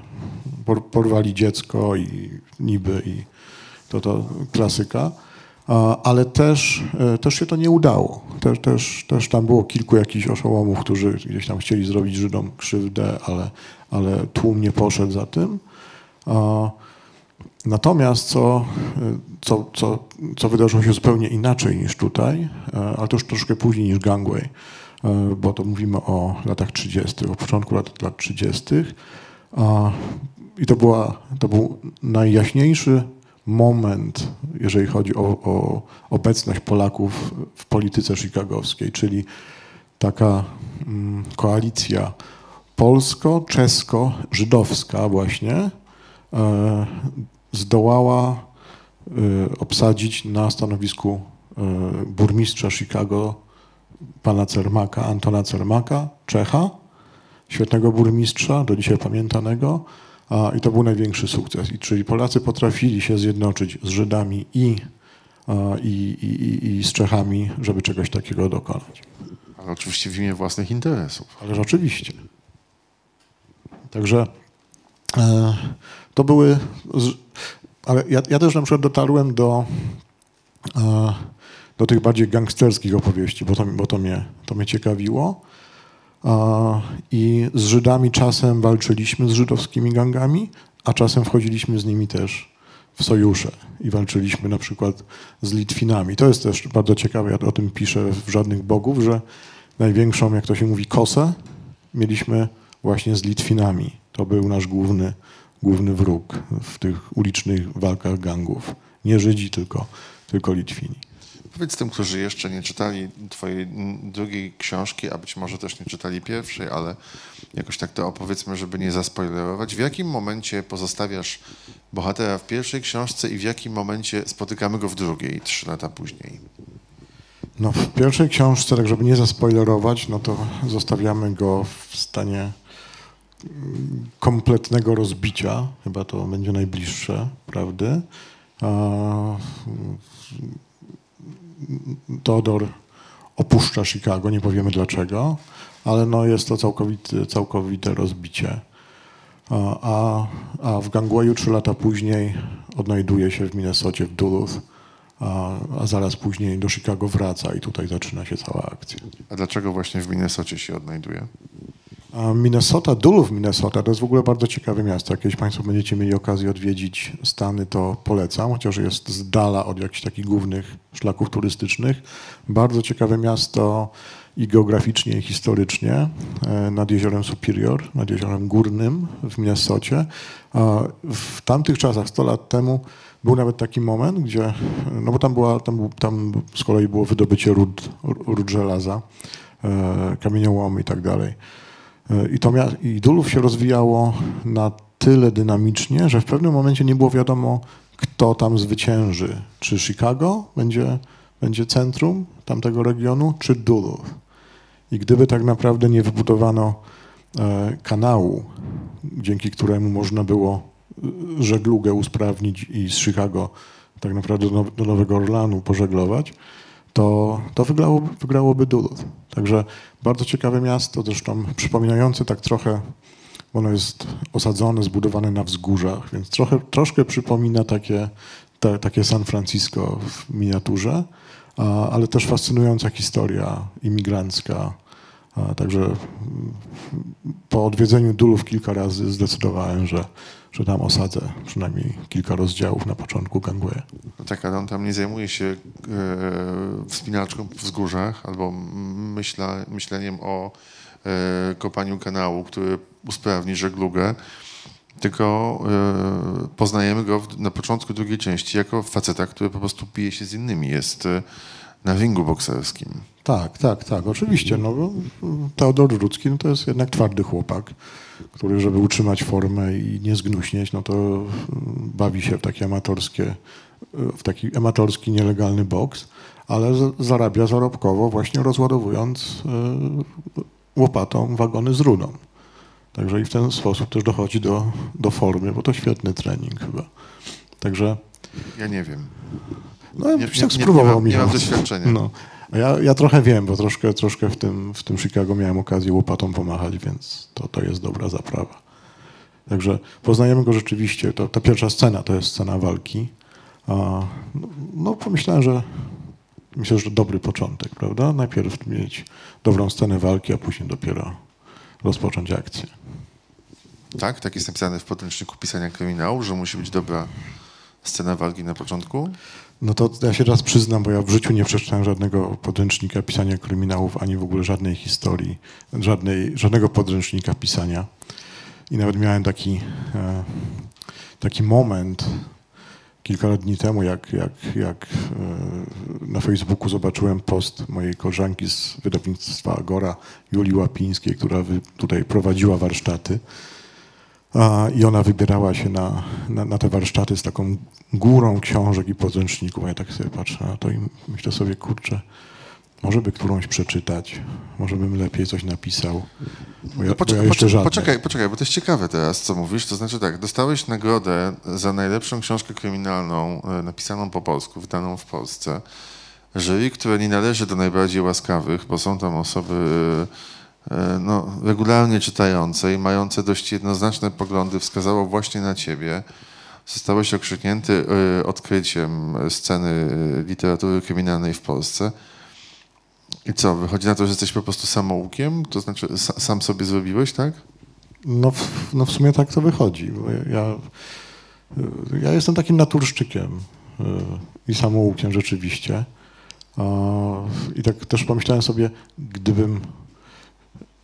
Porwali dziecko i niby i to to klasyka. Ale też, e, też się to nie udało. Też, też, też tam było kilku jakichś oszołomów, którzy gdzieś tam chcieli zrobić Żydom krzywdę, ale, ale tłum nie poszedł za tym. Natomiast co, co, co, co wydarzyło się zupełnie inaczej niż tutaj, e, ale to już troszkę później niż Gangway, e, bo to mówimy o latach 30., o początku lat, lat 30. I to, była, to był najjaśniejszy moment, jeżeli chodzi o, o obecność Polaków w polityce chicagowskiej, czyli taka mm, koalicja polsko-czesko-żydowska właśnie, e, zdołała y, obsadzić na stanowisku y, burmistrza Chicago pana Cermaka, Antona Cermaka, Czecha, świetnego burmistrza, do dzisiaj pamiętanego, i to był największy sukces. I, czyli Polacy potrafili się zjednoczyć z Żydami i, i, i, i z Czechami, żeby czegoś takiego dokonać. Ale oczywiście w imię własnych interesów. Ależ oczywiście. Także e, to były ale ja, ja też na przykład dotarłem do, e, do tych bardziej gangsterskich opowieści, bo to, bo to, mnie, to mnie ciekawiło. E, I z Żydami czasem walczyliśmy z żydowskimi gangami, a czasem wchodziliśmy z nimi też w sojusze i walczyliśmy na przykład z Litwinami. To jest też bardzo ciekawe, ja o tym piszę w Żadnych Bogów, że największą, jak to się mówi, kosę mieliśmy właśnie z Litwinami. To był nasz główny główny wróg w tych ulicznych walkach gangów. Nie Żydzi, tylko, tylko Litwini. Powiedz tym, którzy jeszcze nie czytali twojej drugiej książki, a być może też nie czytali pierwszej, ale jakoś tak to opowiedzmy, żeby nie zaspoilerować. W jakim momencie pozostawiasz bohatera w pierwszej książce i w jakim momencie spotykamy go w drugiej, trzy lata później? No w pierwszej książce, tak żeby nie zaspoilerować, no to zostawiamy go w stanie kompletnego rozbicia, chyba to będzie najbliższe prawdy. Teodor opuszcza Chicago, nie powiemy dlaczego, ale no jest to całkowite, całkowite rozbicie. A, a w Gangwayu trzy lata później odnajduje się w Minnesocie, w Duluth, a, a, zaraz później do Chicago wraca i tutaj zaczyna się cała akcja. A dlaczego właśnie w Minnesocie się odnajduje? Minnesota, Duluth, Minnesota to jest w ogóle bardzo ciekawe miasto. Jak kiedyś Państwo będziecie mieli okazję odwiedzić Stany, to polecam, chociaż jest z dala od jakichś takich głównych szlaków turystycznych. Bardzo ciekawe miasto i geograficznie, i historycznie e, nad jeziorem Superior, nad jeziorem Górnym w Minnesocie. W tamtych czasach, 100 lat temu, był nawet taki moment, gdzie, no bo tam, była, tam, tam z kolei było wydobycie ród, ród żelaza, e, kamieniołomy i tak dalej. I, to I Dulów się rozwijało na tyle dynamicznie, że w pewnym momencie nie było wiadomo, kto tam zwycięży. Czy Chicago będzie, będzie centrum tamtego regionu, czy Duluth. I gdyby tak naprawdę nie wybudowano e, kanału, dzięki któremu można było żeglugę usprawnić i z Chicago tak naprawdę do, do Nowego Orlanu pożeglować, to, to wygrało, wygrałoby Duluth. Także bardzo ciekawe miasto, zresztą przypominające tak trochę, ono jest osadzone, zbudowane na wzgórzach, więc trochę, troszkę przypomina takie, te, takie San Francisco w miniaturze, a, ale też fascynująca historia imigrancka. A, także po odwiedzeniu Dulów kilka razy zdecydowałem, że że tam osadzę przynajmniej kilka rozdziałów na początku Gangway. No tak, ale on tam nie zajmuje się e, wspinaczką w wzgórzach albo myśla, myśleniem o e, kopaniu kanału, który usprawni żeglugę, tylko e, poznajemy go w, na początku drugiej części jako faceta, który po prostu pije się z innymi. Jest e, na ringu bokserskim. Tak, tak, tak, oczywiście. No, Teodor Rudzki no, to jest jednak twardy chłopak który, żeby utrzymać formę i nie zgnuśnieć, no to mm, bawi się w takie amatorskie, w taki amatorski, nielegalny boks, ale zarabia zarobkowo właśnie rozładowując y, łopatą wagony z rudą. Także i w ten sposób też dochodzi do, do formy, bo to świetny trening chyba. Także... Ja nie wiem. No, nie, tak spróbował nie, nie, nie mam doświadczenia. No. Ja, ja trochę wiem, bo troszkę, troszkę w, tym, w tym Chicago miałem okazję łopatą pomachać, więc to, to jest dobra zaprawa. Także poznajemy go rzeczywiście. To, ta pierwsza scena to jest scena walki. A, no, no, pomyślałem, że myślę, że dobry początek, prawda? Najpierw mieć dobrą scenę walki, a później dopiero rozpocząć akcję. Tak? Tak jest napisane w podręczniku pisania kryminału, że musi być dobra scena walki na początku? No to ja się teraz przyznam, bo ja w życiu nie przeczytałem żadnego podręcznika pisania kryminałów, ani w ogóle żadnej historii, żadnej, żadnego podręcznika pisania. I nawet miałem taki, e, taki moment kilka lat dni temu, jak, jak, jak e, na Facebooku zobaczyłem post mojej koleżanki z wydawnictwa Agora, Julii Łapińskiej, która tutaj prowadziła warsztaty. I ona wybierała się na, na, na, te warsztaty z taką górą książek i podręczników. Ja tak sobie patrzę na to i myślę sobie, kurczę, może by którąś przeczytać, może bym lepiej coś napisał. Bo ja, no poczekaj, bo ja poczekaj, poczekaj, bo to jest ciekawe teraz, co mówisz. To znaczy tak, dostałeś nagrodę za najlepszą książkę kryminalną e, napisaną po polsku, wydaną w Polsce. Jury, które nie należy do najbardziej łaskawych, bo są tam osoby E, no, regularnie czytające i mające dość jednoznaczne poglądy wskazało właśnie na ciebie. Zostałeś okrzyknięty e, odkryciem sceny literatury kryminalnej w Polsce. I co, wychodzi na to, że jesteś po prostu samoukiem? To znaczy sam sobie zrobiłeś, tak? No, no w sumie tak to wychodzi. ja, ja jestem takim naturszczykiem e, i samoukiem rzeczywiście. I tak też pomyślałem sobie, gdybym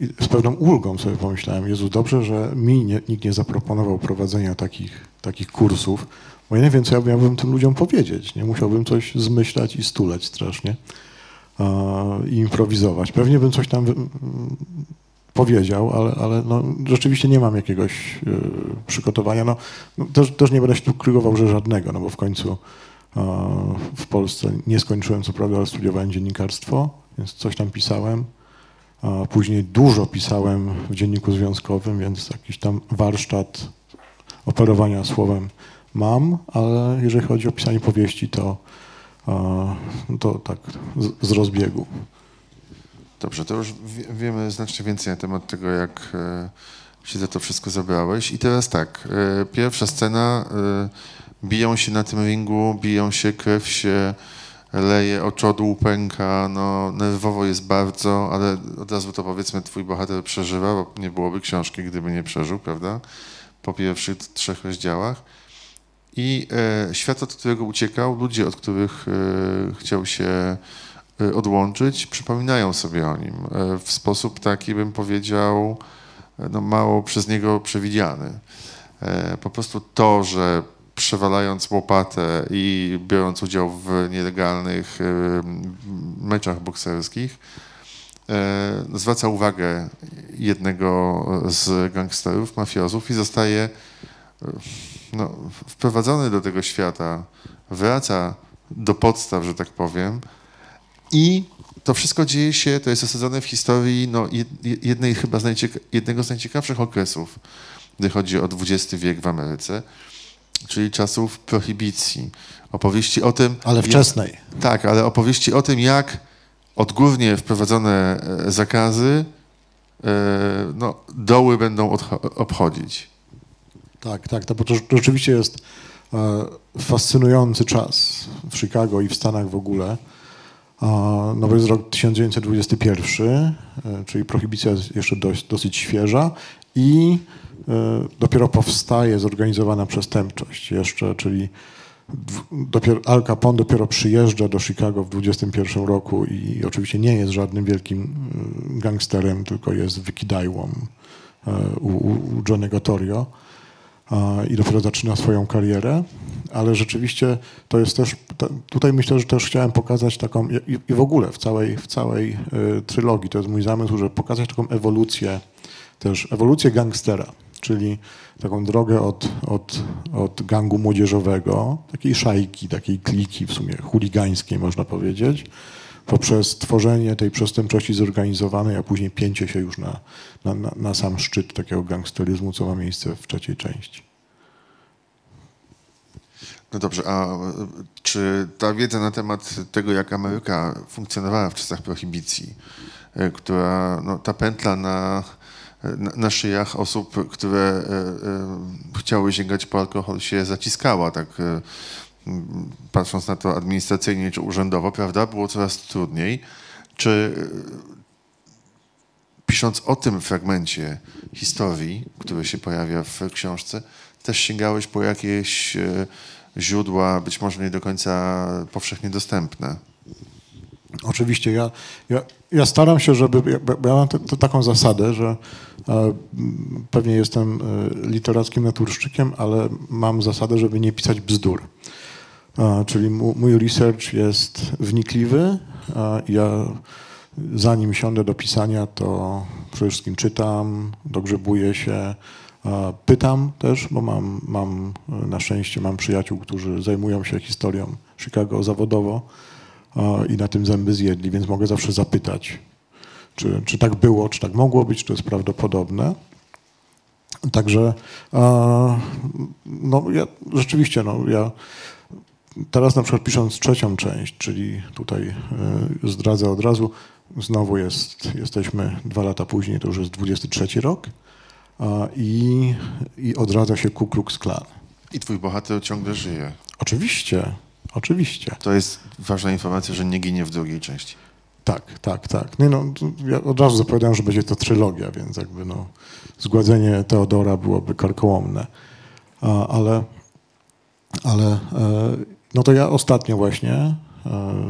i z pewną ulgą sobie pomyślałem, Jezu, dobrze, że mi nie, nikt nie zaproponował prowadzenia takich, takich kursów, bo nie wiem, co ja miałbym tym ludziom powiedzieć. Nie musiałbym coś zmyślać i stuleć strasznie i improwizować. Pewnie bym coś tam powiedział, ale, ale no, rzeczywiście nie mam jakiegoś y, przygotowania. No, no, też, też nie będę się tu krygował, że żadnego, no bo w końcu w Polsce nie skończyłem, co prawda, ale studiowałem dziennikarstwo, więc coś tam pisałem. Później dużo pisałem w dzienniku związkowym, więc jakiś tam warsztat operowania słowem mam, ale jeżeli chodzi o pisanie powieści, to, to tak z, rozbiegu. Dobrze, to już wiemy znacznie więcej na temat tego, jak e, się za to wszystko zabrałeś. I teraz tak, e, pierwsza scena, e, biją się na tym ringu, biją się, krew się leje, oczodół pęka, no nerwowo jest bardzo, ale od razu to powiedzmy twój bohater przeżywa, bo nie byłoby książki, gdyby nie przeżył, prawda? Po pierwszych trzech rozdziałach. I e, świat, od którego uciekał, ludzie, od których e, chciał się e, odłączyć, przypominają sobie o nim e, w sposób taki, bym powiedział, e, no, mało przez niego przewidziany. E, po prostu to, że przewalając łopatę i biorąc udział w nielegalnych meczach bokserskich, e, zwraca uwagę jednego z gangsterów, mafiozów i zostaje e, no, wprowadzony do tego świata, wraca do podstaw, że tak powiem, i to wszystko dzieje się, to jest osadzone w historii no, jednej chyba z jednego z najciekawszych okresów gdy chodzi o XX wiek w Ameryce, czyli czasów prohibicji. Opowieści o tym. Ale wczesnej. Jak, tak, ale opowieści o tym, jak odgórnie wprowadzone e, zakazy e, no, doły będą obchodzić. Tak, tak, to, to rzeczywiście jest e, fascynujący czas w Chicago i w Stanach w ogóle. No bo jest rok 1921, czyli prohibicja jest jeszcze dość, dosyć świeża i dopiero powstaje zorganizowana przestępczość jeszcze, czyli dopiero, Al Capone dopiero przyjeżdża do Chicago w 21 roku i oczywiście nie jest żadnym wielkim y, gangsterem, tylko jest wykidajłą y, u, u Johnny'ego Torrio i dopiero zaczyna swoją karierę, ale rzeczywiście to jest też, tutaj myślę, że też chciałem pokazać taką, i w ogóle w całej, w całej y, trylogii, to jest mój zamysł, żeby pokazać taką ewolucję, też ewolucję gangstera czyli taką drogę od, od, od gangu młodzieżowego, takiej szajki, takiej kliki w sumie chuligańskiej można powiedzieć, poprzez tworzenie tej przestępczości zorganizowanej, a później pięcie się już na, na, na sam szczyt takiego gangsteryzmu, co ma miejsce w trzeciej części. No dobrze, a czy ta wiedza na temat tego, jak Ameryka funkcjonowała w czasach prohibicji, e, która, no, ta pętla na na, szyjach osób, które e, e, chciały sięgać po alkohol się zaciskała, tak e, patrząc na to administracyjnie czy urzędowo, prawda, było coraz trudniej. Czy pisząc o tym fragmencie historii, który się pojawia w książce, też sięgałeś po jakieś źródła, być może nie do końca powszechnie dostępne? Oczywiście, ja, ja, ja staram się, żeby. Ja, ja mam taką zasadę, że pewnie jestem e, literackim naturszczykiem, ale mam zasadę, żeby nie pisać bzdur. E, czyli mój research jest wnikliwy. ja zanim siądę do pisania, to przede wszystkim czytam, dogrzebuję się, pytam też, bo mam, mam na szczęście mam przyjaciół, którzy zajmują się historią Chicago zawodowo i na tym zęby zjedli, więc mogę zawsze zapytać, czy, czy tak było, czy tak mogło być, czy to jest prawdopodobne. Także no, ja, rzeczywiście, no, ja teraz na przykład pisząc trzecią część, czyli tutaj e, zdradzę od razu, znowu jest, jesteśmy dwa lata później, to już jest 23 rok i, i odradza się Ku Klux Klan. I twój bohater ciągle żyje. Oczywiście, Oczywiście. To jest ważna informacja, że nie ginie w drugiej części. Tak, tak, tak. Nie no, ja od razu zapowiadałem, że będzie to trylogia, więc jakby no, zgładzenie Teodora byłoby karkołomne. A, ale, ale e, no to ja ostatnio właśnie, e,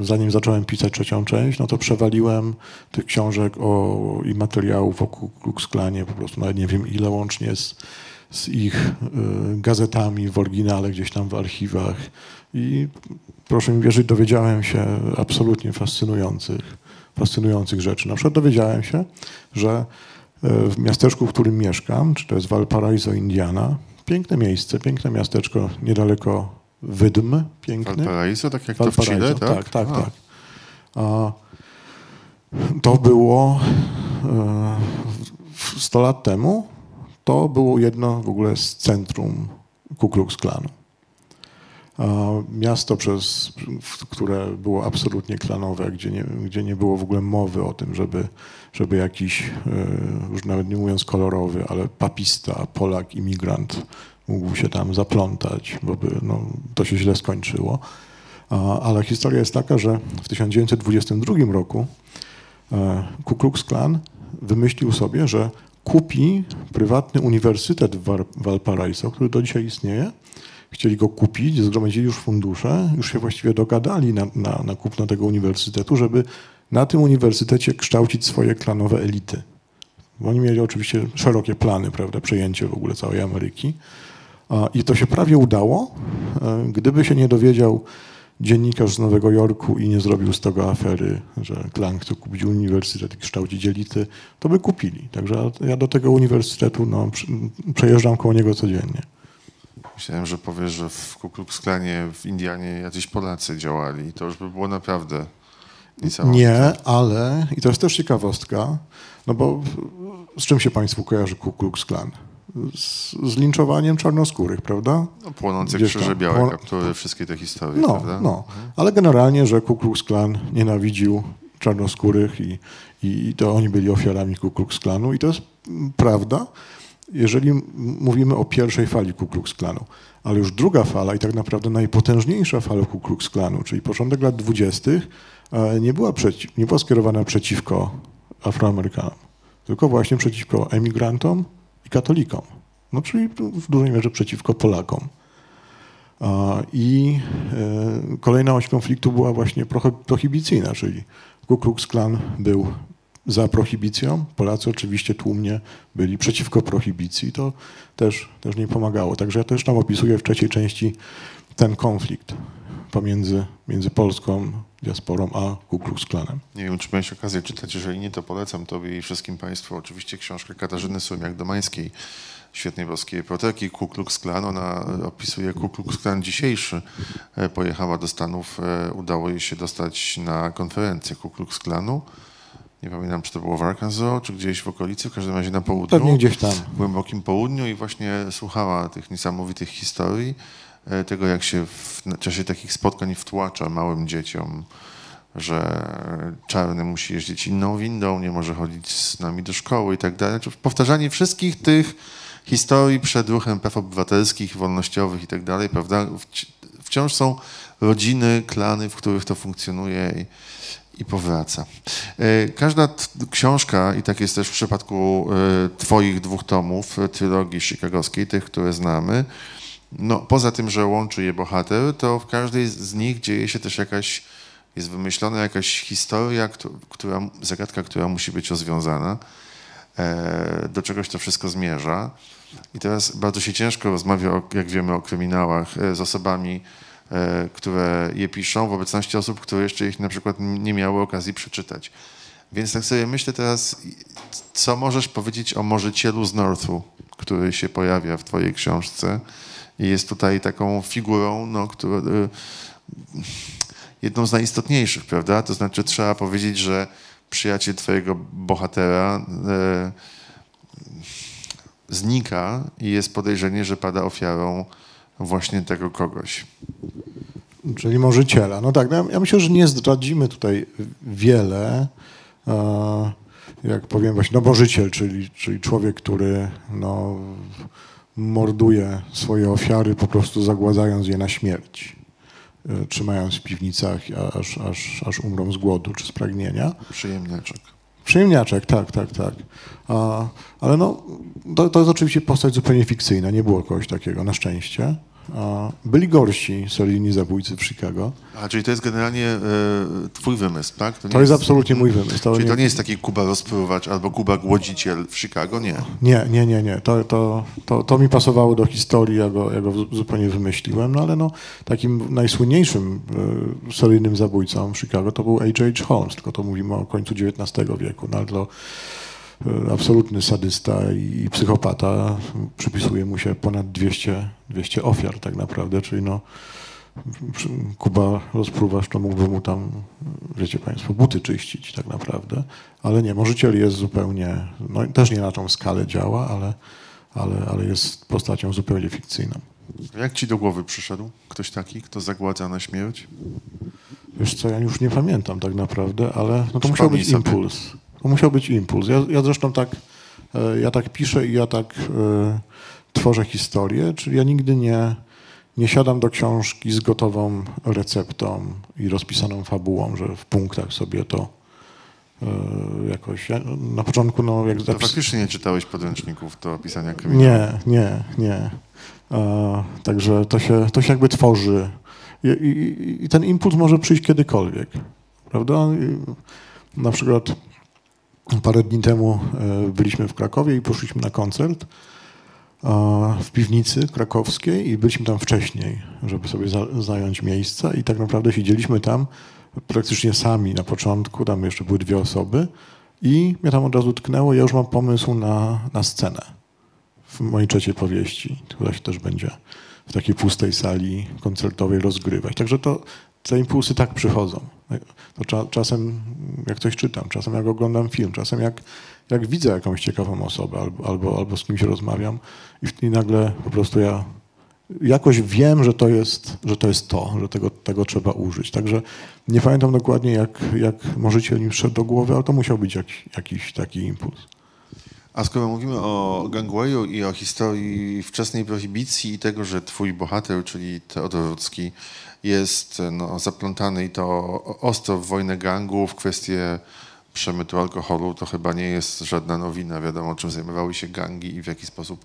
zanim zacząłem pisać trzecią część, no to przewaliłem tych książek o, i materiałów wokół Klux Klanie, po prostu nawet nie wiem ile łącznie z, z ich y, gazetami w oryginale gdzieś tam w archiwach, i proszę mi wierzyć, dowiedziałem się absolutnie fascynujących, fascynujących rzeczy. Na przykład dowiedziałem się, że e, w miasteczku, w którym mieszkam, czy to jest Valparaiso, Indiana, piękne miejsce, piękne miasteczko niedaleko Wydm, piękny. Valparaiso, tak jak Valparaiso, to w Chile, tak? Tak, tak, tak. A, to było e, 100 lat temu, to było jedno w ogóle z centrum Ku Klux Klanu. Miasto, przez, które było absolutnie klanowe, gdzie nie, gdzie nie było w ogóle mowy o tym, żeby, żeby jakiś, e, już nawet nie mówiąc kolorowy, ale papista, Polak, imigrant mógł się tam zaplątać, bo by, no, to się źle skończyło. Ale historia jest taka, że w 1922 roku e, Ku Klux Klan wymyślił sobie, że kupi prywatny uniwersytet w Valparaiso, który do dzisiaj istnieje, chcieli go kupić, zgromadzili już fundusze, już się właściwie dogadali na, na, na kupno tego uniwersytetu, żeby na tym uniwersytecie kształcić swoje klanowe elity. Bo oni mieli oczywiście szerokie plany, prawda, przejęcie w ogóle całej Ameryki. I to się prawie udało. E, gdyby się nie dowiedział dziennikarz z Nowego Jorku i nie zrobił z tego afery, że klan chce kupić uniwersytet i kształcić elity, to by kupili. Także ja do tego uniwersytetu no, przejeżdżam koło niego codziennie. Myślałem, że powiesz, że w Ku Klux Klanie w Indianie jacyś Polacy działali. To już by było naprawdę niesamowite. Nie, ale, i to jest też ciekawostka, no bo z czym się Państwu kojarzy Ku Klux Klan? z, z linczowaniem czarnoskórych, prawda? No, płonące Gdzieś tam. krzyże białe Pło- kaptury, wszystkie te historie, No, prawda? no. Ale generalnie, że Ku Klux Klan nienawidził czarnoskórych i, i to oni byli ofiarami Ku Klux Klanu i to jest prawda, jeżeli mówimy o pierwszej fali Ku Klux Klanu. Ale już druga fala i tak naprawdę najpotężniejsza fala Ku Klux Klanu, czyli początek lat dwudziestych, e, nie była, nie była skierowana przeciwko Afroamerykanom, tylko właśnie przeciwko emigrantom i katolikom. No, czyli w dużej mierze przeciwko Polakom. A, I e, kolejna oś konfliktu była właśnie prohibicyjna, czyli Ku Klux Klan był za prohibicją, Polacy oczywiście tłumnie byli przeciwko prohibicji, to też, też nie pomagało. Także ja też tam opisuję w trzeciej części ten konflikt pomiędzy między polską diasporą a Ku Klux Klanem. Nie wiem, czy miałeś okazję czytać, jeżeli nie, to polecam Tobie i wszystkim Państwu oczywiście książkę Katarzyny Sumiak-Domańskiej, świetnej polskiej reporterki Ku Klux Klan. Ona opisuje Ku Klux Klan dzisiejszy. E, Pojechała do Stanów, e, udało jej się dostać na konferencję Ku Klux Klanu. Nie pamiętam, czy to było w Arkansas, czy gdzieś w okolicy, w każdym razie na południu. Pewnie gdzieś tam. w głębokim południu i właśnie słuchała tych niesamowitych historii, e, tego jak się w czasie takich spotkań wtłacza małym dzieciom, że czarny musi jeździć inną windą, nie może chodzić z nami do szkoły i tak dalej. Powtarzanie wszystkich tych historii przed ruchem praw obywatelskich, wolnościowych i tak dalej, prawda? Wci- Wciąż są rodziny, klany, w których to funkcjonuje i, powraca. E, Każda książka, i tak jest też w przypadku e, Twoich dwóch tomów, e, trylogii chicagowskiej, tych, które znamy, no, poza tym, że łączy je bohater, to w każdej z nich dzieje się też jakaś, jest wymyślona jakaś historia, któ- która, zagadka, która musi być rozwiązana. Do czegoś to wszystko zmierza. I teraz bardzo się ciężko rozmawia, jak wiemy, o kryminałach z osobami, które je piszą, w obecności osób, które jeszcze ich na przykład nie miały okazji przeczytać. Więc tak sobie myślę teraz, co możesz powiedzieć o Morzycielu z Northu, który się pojawia w twojej książce i jest tutaj taką figurą, no, która, y, jedną z najistotniejszych, prawda? To znaczy trzeba powiedzieć, że przyjaciel twojego bohatera e, znika i jest podejrzenie, że pada ofiarą właśnie tego kogoś. Czyli możiciela. No tak, no ja- myślę, że nie zdradzimy tutaj wiele. E, Jak powiem właśnie, no możiciel, czyli, czyli człowiek, który no, morduje swoje ofiary, po prostu zagładzając je na śmierć, e, trzymając w piwnicach, aż, aż, aż umrą z głodu czy z pragnienia. Przyjemniaczek. Przyjemniaczek, tak, tak, tak. A, ale no, to, to jest oczywiście postać zupełnie fikcyjna, nie było kogoś takiego, na szczęście. Byli gorsi seryjni zabójcy w Chicago. A, czyli to jest generalnie e, twój wymysł, tak? nie To jest absolutnie mój wymysł. To Czyli nie, to nie jest taki Kuba rozpruwacz albo Kuba głodziciel w Chicago, nie. nie, nie, nie, nie. To, to, to, to mi pasowało do historii, ja go, ja go zu- zupełnie wymyśliłem, no ale no, takim najsłynniejszym seryjnym zabójcą w Chicago to był H.H. Holmes, tylko to mówimy o końcu XIX wieku, no ale to absolutny sadysta i psychopata. Przypisuje mu się ponad 200, 200 ofiar tak naprawdę, czyli no Kuba rozpruwasz, to mógłby mu tam, wiecie Państwo, buty czyścić tak naprawdę, ale nie, możiciel jest zupełnie, no też nie na tą skalę działa, ale, ale, ale jest postacią zupełnie fikcyjną. Jak ci do głowy przyszedł ktoś taki, kto zagładza na śmierć? Wiesz co, ja już nie pamiętam tak naprawdę, ale no to musiał być sobie. To musiał być impuls. Ja, ja zresztą tak, e, ja tak piszę i ja tak e, tworzę historię, czyli ja nigdy nie, nie siadam do książki z gotową receptą i rozpisaną fabułą, że w punktach sobie to e, jakoś... Ja, na początku, no jak To zapis- faktycznie nie czytałeś podręczników do pisania kryminału. nie, nie, nie. E, także to się, to się jakby tworzy. I, i, I ten impuls może przyjść kiedykolwiek. Prawda? I Na przykład parę dni temu e, byliśmy w Krakowie i poszliśmy na koncert w piwnicy krakowskiej i byliśmy tam wcześniej, żeby sobie za, zająć miejsca i tak naprawdę siedzieliśmy tam praktycznie sami na początku, tam jeszcze były dwie osoby i mnie tam od razu tknęło, ja już mam pomysł na, na scenę w mojej trzeciej powieści, która się też będzie w takiej pustej sali koncertowej rozgrywać. Także to te impulsy tak przychodzą. To cza, czasem jak coś czytam, czasem jak oglądam film, czasem jak, jak widzę jakąś ciekawą osobę albo, albo, albo z kimś rozmawiam i, i nagle po prostu ja jakoś wiem, że to jest, że to, jest to, że tego, tego trzeba użyć. Także nie pamiętam dokładnie, jak, jak możecie mi wszedł do głowy, ale to musiał być jakiś, jakiś taki impuls. A skoro mówimy o Gangwayu i o historii wczesnej prohibicji i tego, że twój bohater, czyli Teodor Rudzki, jest no, zaplątany i to ostro w wojnę gangów, w kwestie przemytu alkoholu, to chyba nie jest żadna nowina. Wiadomo, czym zajmowały się gangi i w jaki sposób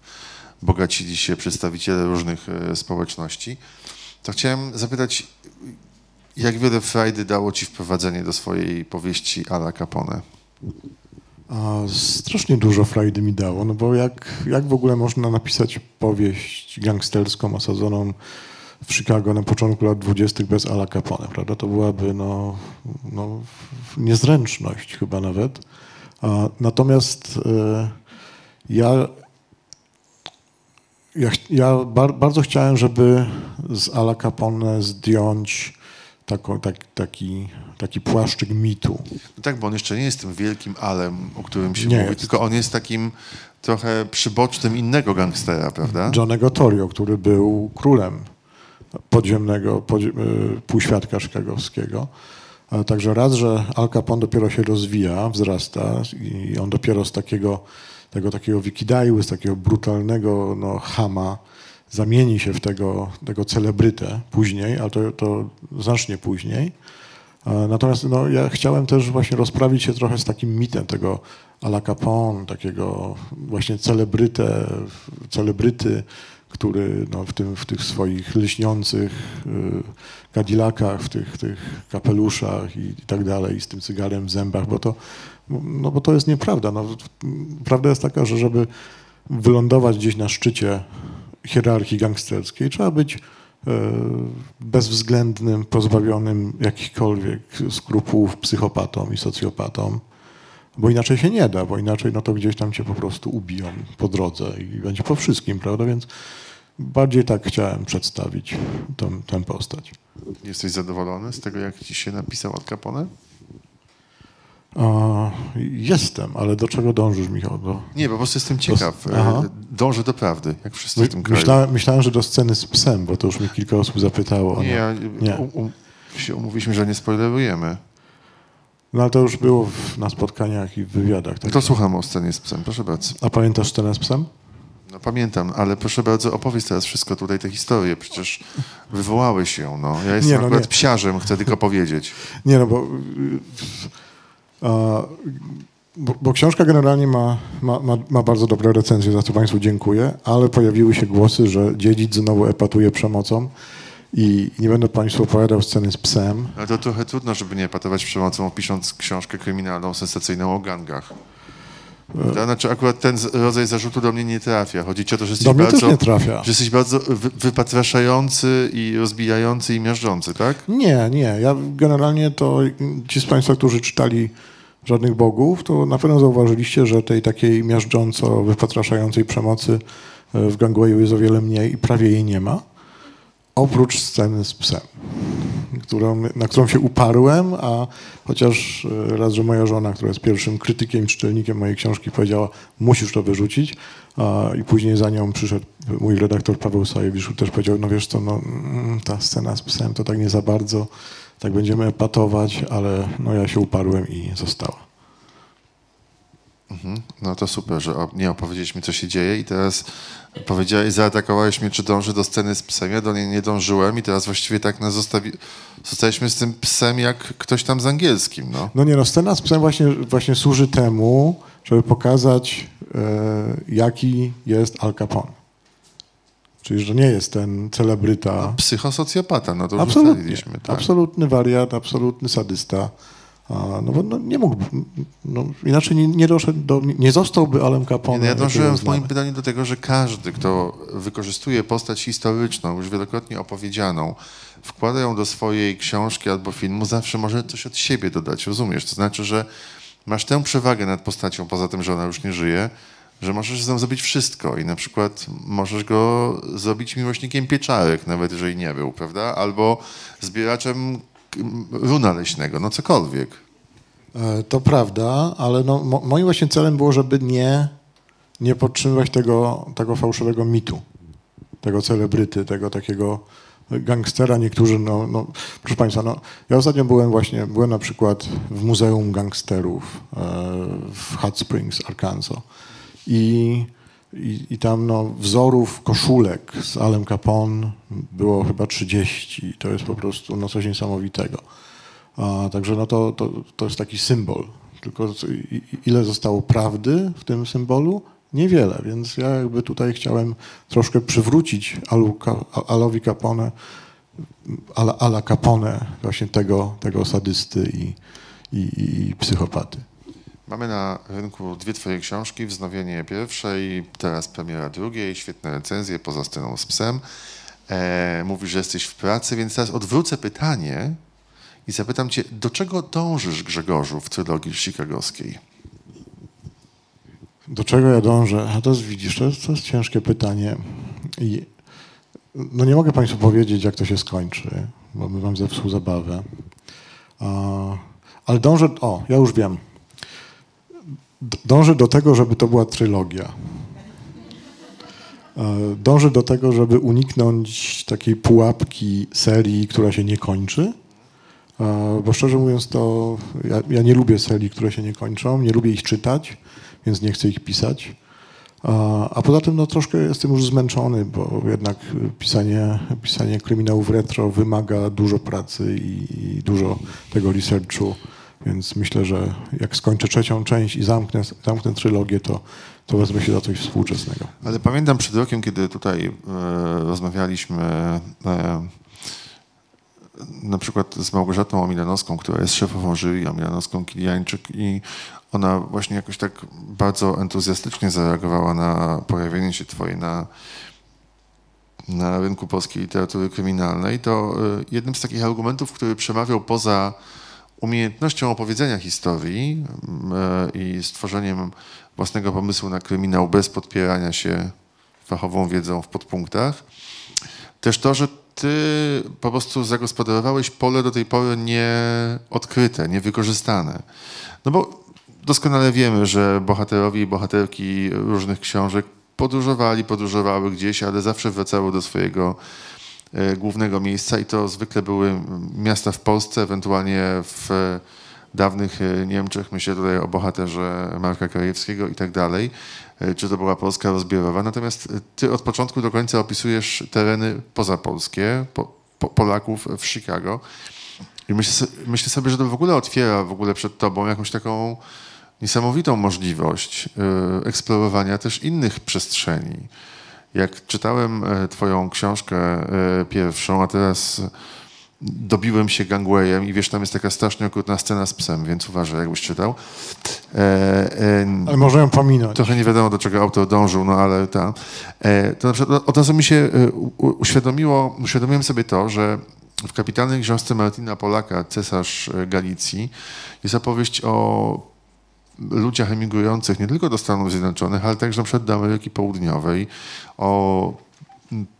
bogacili się przedstawiciele różnych e, społeczności. To chciałem zapytać, jak wiele frajdy dało ci wprowadzenie do swojej powieści Ala Capone? A, strasznie dużo frajdy mi dało, no bo jak, jak w ogóle można napisać powieść gangsterską osadzoną w Chicago na początku lat dwudziestych bez Ala Capone, prawda? To byłaby no, no, niezręczność chyba nawet. A, natomiast e, ja, ja, ja bar, bardzo chciałem, żeby z Ala Capone zdjąć taką, tak, taki, taki płaszczyk mitu. No tak, bo on jeszcze nie jest tym wielkim Alem, o którym się Nie mówi, jest. tylko on jest takim trochę przybocznym innego gangstera, prawda? Johnego Torio, który był królem podziemnego podzie, y, półświadka chicagowskiego. A Także raz, że Al Capone dopiero się rozwija, wzrasta i on dopiero z takiego, tego takiego wikidajły, z takiego brutalnego no, chama zamieni się w tego, tego celebrytę później, ale to, to znacznie później. A Natomiast no, ja chciałem też właśnie rozprawić się trochę z takim mitem tego Ala Capone, takiego właśnie celebrytę, celebryty, który no, w, tym, w tych swoich lśniących y, kadilakach, w tych, tych kapeluszach i, i tak dalej, z tym cygarem w zębach, bo to, no, bo to jest nieprawda. No, prawda jest taka, że żeby wylądować gdzieś na szczycie hierarchii gangsterskiej, trzeba być e, bezwzględnym, pozbawionym jakichkolwiek skrupułów psychopatą i socjopatą, bo inaczej się nie da, bo inaczej no to gdzieś tam cię po prostu ubiją po drodze i będzie po wszystkim, prawda? Więc bardziej tak chciałem przedstawić tę, tę postać. Jesteś zadowolony z tego, jak ci się napisał Al Capone? Jestem, ale do czego dążysz, Michał? Do... Nie, po prostu jestem ciekaw. Aha. E, Dążę do prawdy, jak wszyscy w tym kraju. Myślałem, myślałem, że do sceny z psem, bo to już mnie kilka osób zapytało. Nie, Nie. Um, um, się umówiliśmy, że nie spoilerujemy. No ale to już było w, na spotkaniach i w wywiadach. Tak? To słucham o scenie z psem, proszę bardzo. A pamiętasz scenę z psem? No pamiętam, ale proszę bardzo, opowiedz teraz wszystko tutaj, tę historię, przecież wywołałeś ją, no. Ja jestem Nie, no akurat nie. psiarzem, chcę tylko [LAUGHS] powiedzieć. Nie, no bo, a, bo, bo książka generalnie ma, ma, ma, ma bardzo dobre recenzje, za co Państwu dziękuję, ale pojawiły się głosy, że dziedzic znowu epatuje przemocą i nie będę Państwu opowiadał sceny z psem. Ale to trochę trudno, żeby nie epatować przemocą, pisząc książkę kryminalną, sensacyjną o gangach. To znaczy akurat ten rodzaj zarzutu do mnie nie trafia. Chodzi ci o to, że jesteś Do mnie bardzo, też nie trafia. że jesteś bardzo wy, wypatraszający i rozbijający i miażdżący, tak? Nie, nie. Ja generalnie to ci z Państwa, którzy czytali Żadnych Bogów, to na pewno zauważyliście, że tej takiej miażdżąco wypatraszającej przemocy e, w Gangwayu jest o wiele mniej i prawie jej nie ma. Oprócz sceny z psem, którą, na którą się uparłem, a chociaż e, raz, że moja żona, która jest pierwszym krytykiem, czytelnikiem mojej książki, powiedziała, musisz to wyrzucić, i później za nią przyszedł mój redaktor Paweł Sajewicz, też powiedział, no wiesz co, no, mm, ta scena z psem to tak nie za bardzo, tak będziemy epatować, ale no ja się uparłem i została. No to super, że nie opowiedziałeś mi, co się dzieje i teraz powiedziałeś, zaatakowałeś mnie, czy dąży do sceny z psem. Ja do niej nie dążyłem i teraz właściwie tak nas zostawi... zostaliśmy z tym psem jak ktoś tam z angielskim, no. No nie no, scena z psem właśnie, właśnie służy temu, żeby pokazać, e, jaki jest Al Capone. Czyli, że nie jest ten celebryta. Psychosocjopata, no to już Absolutnie. ustaliliśmy, tak? Absolutny wariat, absolutny sadysta. No bo no, nie mógłby, no, inaczej nie, nie doszedł do, nie zostałby Alem Capone. No ja dążyłem w moim pytaniu do tego, że każdy, kto wykorzystuje postać historyczną, już wielokrotnie opowiedzianą, wkłada ją do swojej książki albo filmu, zawsze może coś od siebie dodać, rozumiesz? To znaczy, że masz tę przewagę nad postacią, poza tym, że ona już nie żyje, że możesz z nią zrobić wszystko i na przykład możesz go zrobić miłośnikiem pieczarek, nawet jeżeli nie był, prawda? Albo zbieraczem runa leśnego, no cokolwiek. E, to prawda, ale no, mo, moim właśnie celem było, żeby nie, nie podtrzymywać tego, tego fałszywego mitu, tego celebryty, tego takiego gangstera. Niektórzy, no, no proszę Państwa, no, ja ostatnio byłem właśnie, byłem na przykład w Muzeum Gangsterów e, w Hot Springs, Arkansas i, i, i tam no, wzorów koszulek z Alem Capone było chyba 30. To jest po prostu no, coś niesamowitego. A, także no to, to, to jest taki symbol. Tylko ile zostało prawdy w tym symbolu? Niewiele, więc ja jakby tutaj chciałem troszkę przywrócić Alu, Alowi Capone, ala, ala Capone, właśnie tego, tego sadysty i, i, i psychopaty. Mamy na rynku dwie twoje książki, wznowienie pierwszej, teraz premiera drugiej, świetne recenzje, poza sceną z psem. E, mówisz, że jesteś w pracy, więc teraz odwrócę pytanie, i zapytam cię, do czego dążysz, Grzegorzu, w trylogii chicagowskiej? Do czego ja dążę? A to jest, widzisz, to jest, to jest ciężkie pytanie. I no nie mogę Państwu powiedzieć, jak to się skończy, bo by Wam zepsuł zabawę. ale dążę, o, ja już wiem. Dążę do tego, żeby to była trylogia. Dążę do tego, żeby uniknąć takiej pułapki serii, która się nie kończy bo szczerze mówiąc, to ja, ja, nie lubię serii, które się nie kończą, nie lubię ich czytać, więc nie chcę ich pisać. A poza tym no, troszkę jestem już zmęczony, bo jednak pisanie, pisanie kryminałów retro wymaga dużo pracy i, dużo tego researchu, więc myślę, że jak skończę trzecią część i zamknę, zamknę trylogię, to, to wezmę się za coś współczesnego. Ale pamiętam przed rokiem, kiedy tutaj e, rozmawialiśmy e, na przykład z Małgorzatą Omilanowską, która jest szefową jury, Omilanowską Kiliańczyk i ona właśnie jakoś tak bardzo entuzjastycznie zareagowała na pojawienie się twoje na, na rynku polskiej literatury kryminalnej, to y, jednym z takich argumentów, który przemawiał poza umiejętnością opowiedzenia historii y, i stworzeniem własnego pomysłu na kryminał bez podpierania się fachową wiedzą w podpunktach, też to, że ty po prostu zagospodarowałeś pole do tej pory nieodkryte, niewykorzystane. No bo doskonale wiemy, że bohaterowie i bohaterki różnych książek podróżowali, podróżowały gdzieś, ale zawsze wracały do swojego e, głównego miejsca i to zwykle były miasta w Polsce, ewentualnie w dawnych e, Niemczech, myślę tutaj o bohaterze Marka Krajewskiego i tak dalej. E, czy to była Polska rozbiorowa. Natomiast e, ty od początku do końca opisujesz tereny pozapolskie, po, po, Polaków w Chicago. I myślę, myślę sobie, że to w ogóle otwiera w ogóle przed tobą jakąś taką niesamowitą możliwość eksplorowania też innych przestrzeni. Jak czytałem y, twoją książkę y, pierwszą, a teraz dobiłem się gangwayem i wiesz, tam jest taka strasznie okrutna scena z psem, więc uważaj, jakbyś czytał. E, e, ale może ją pominąć. Trochę nie wiadomo, do czego autor dążył, no ale ta. E, to na przykład od razu mi się e, uświadomiło, uświadomiłem sobie to, że w kapitalnej książce Martina Polaka, Cesarz Galicji, jest opowieść o ludziach emigrujących nie tylko do Stanów Zjednoczonych, ale także na przykład do Ameryki Południowej, o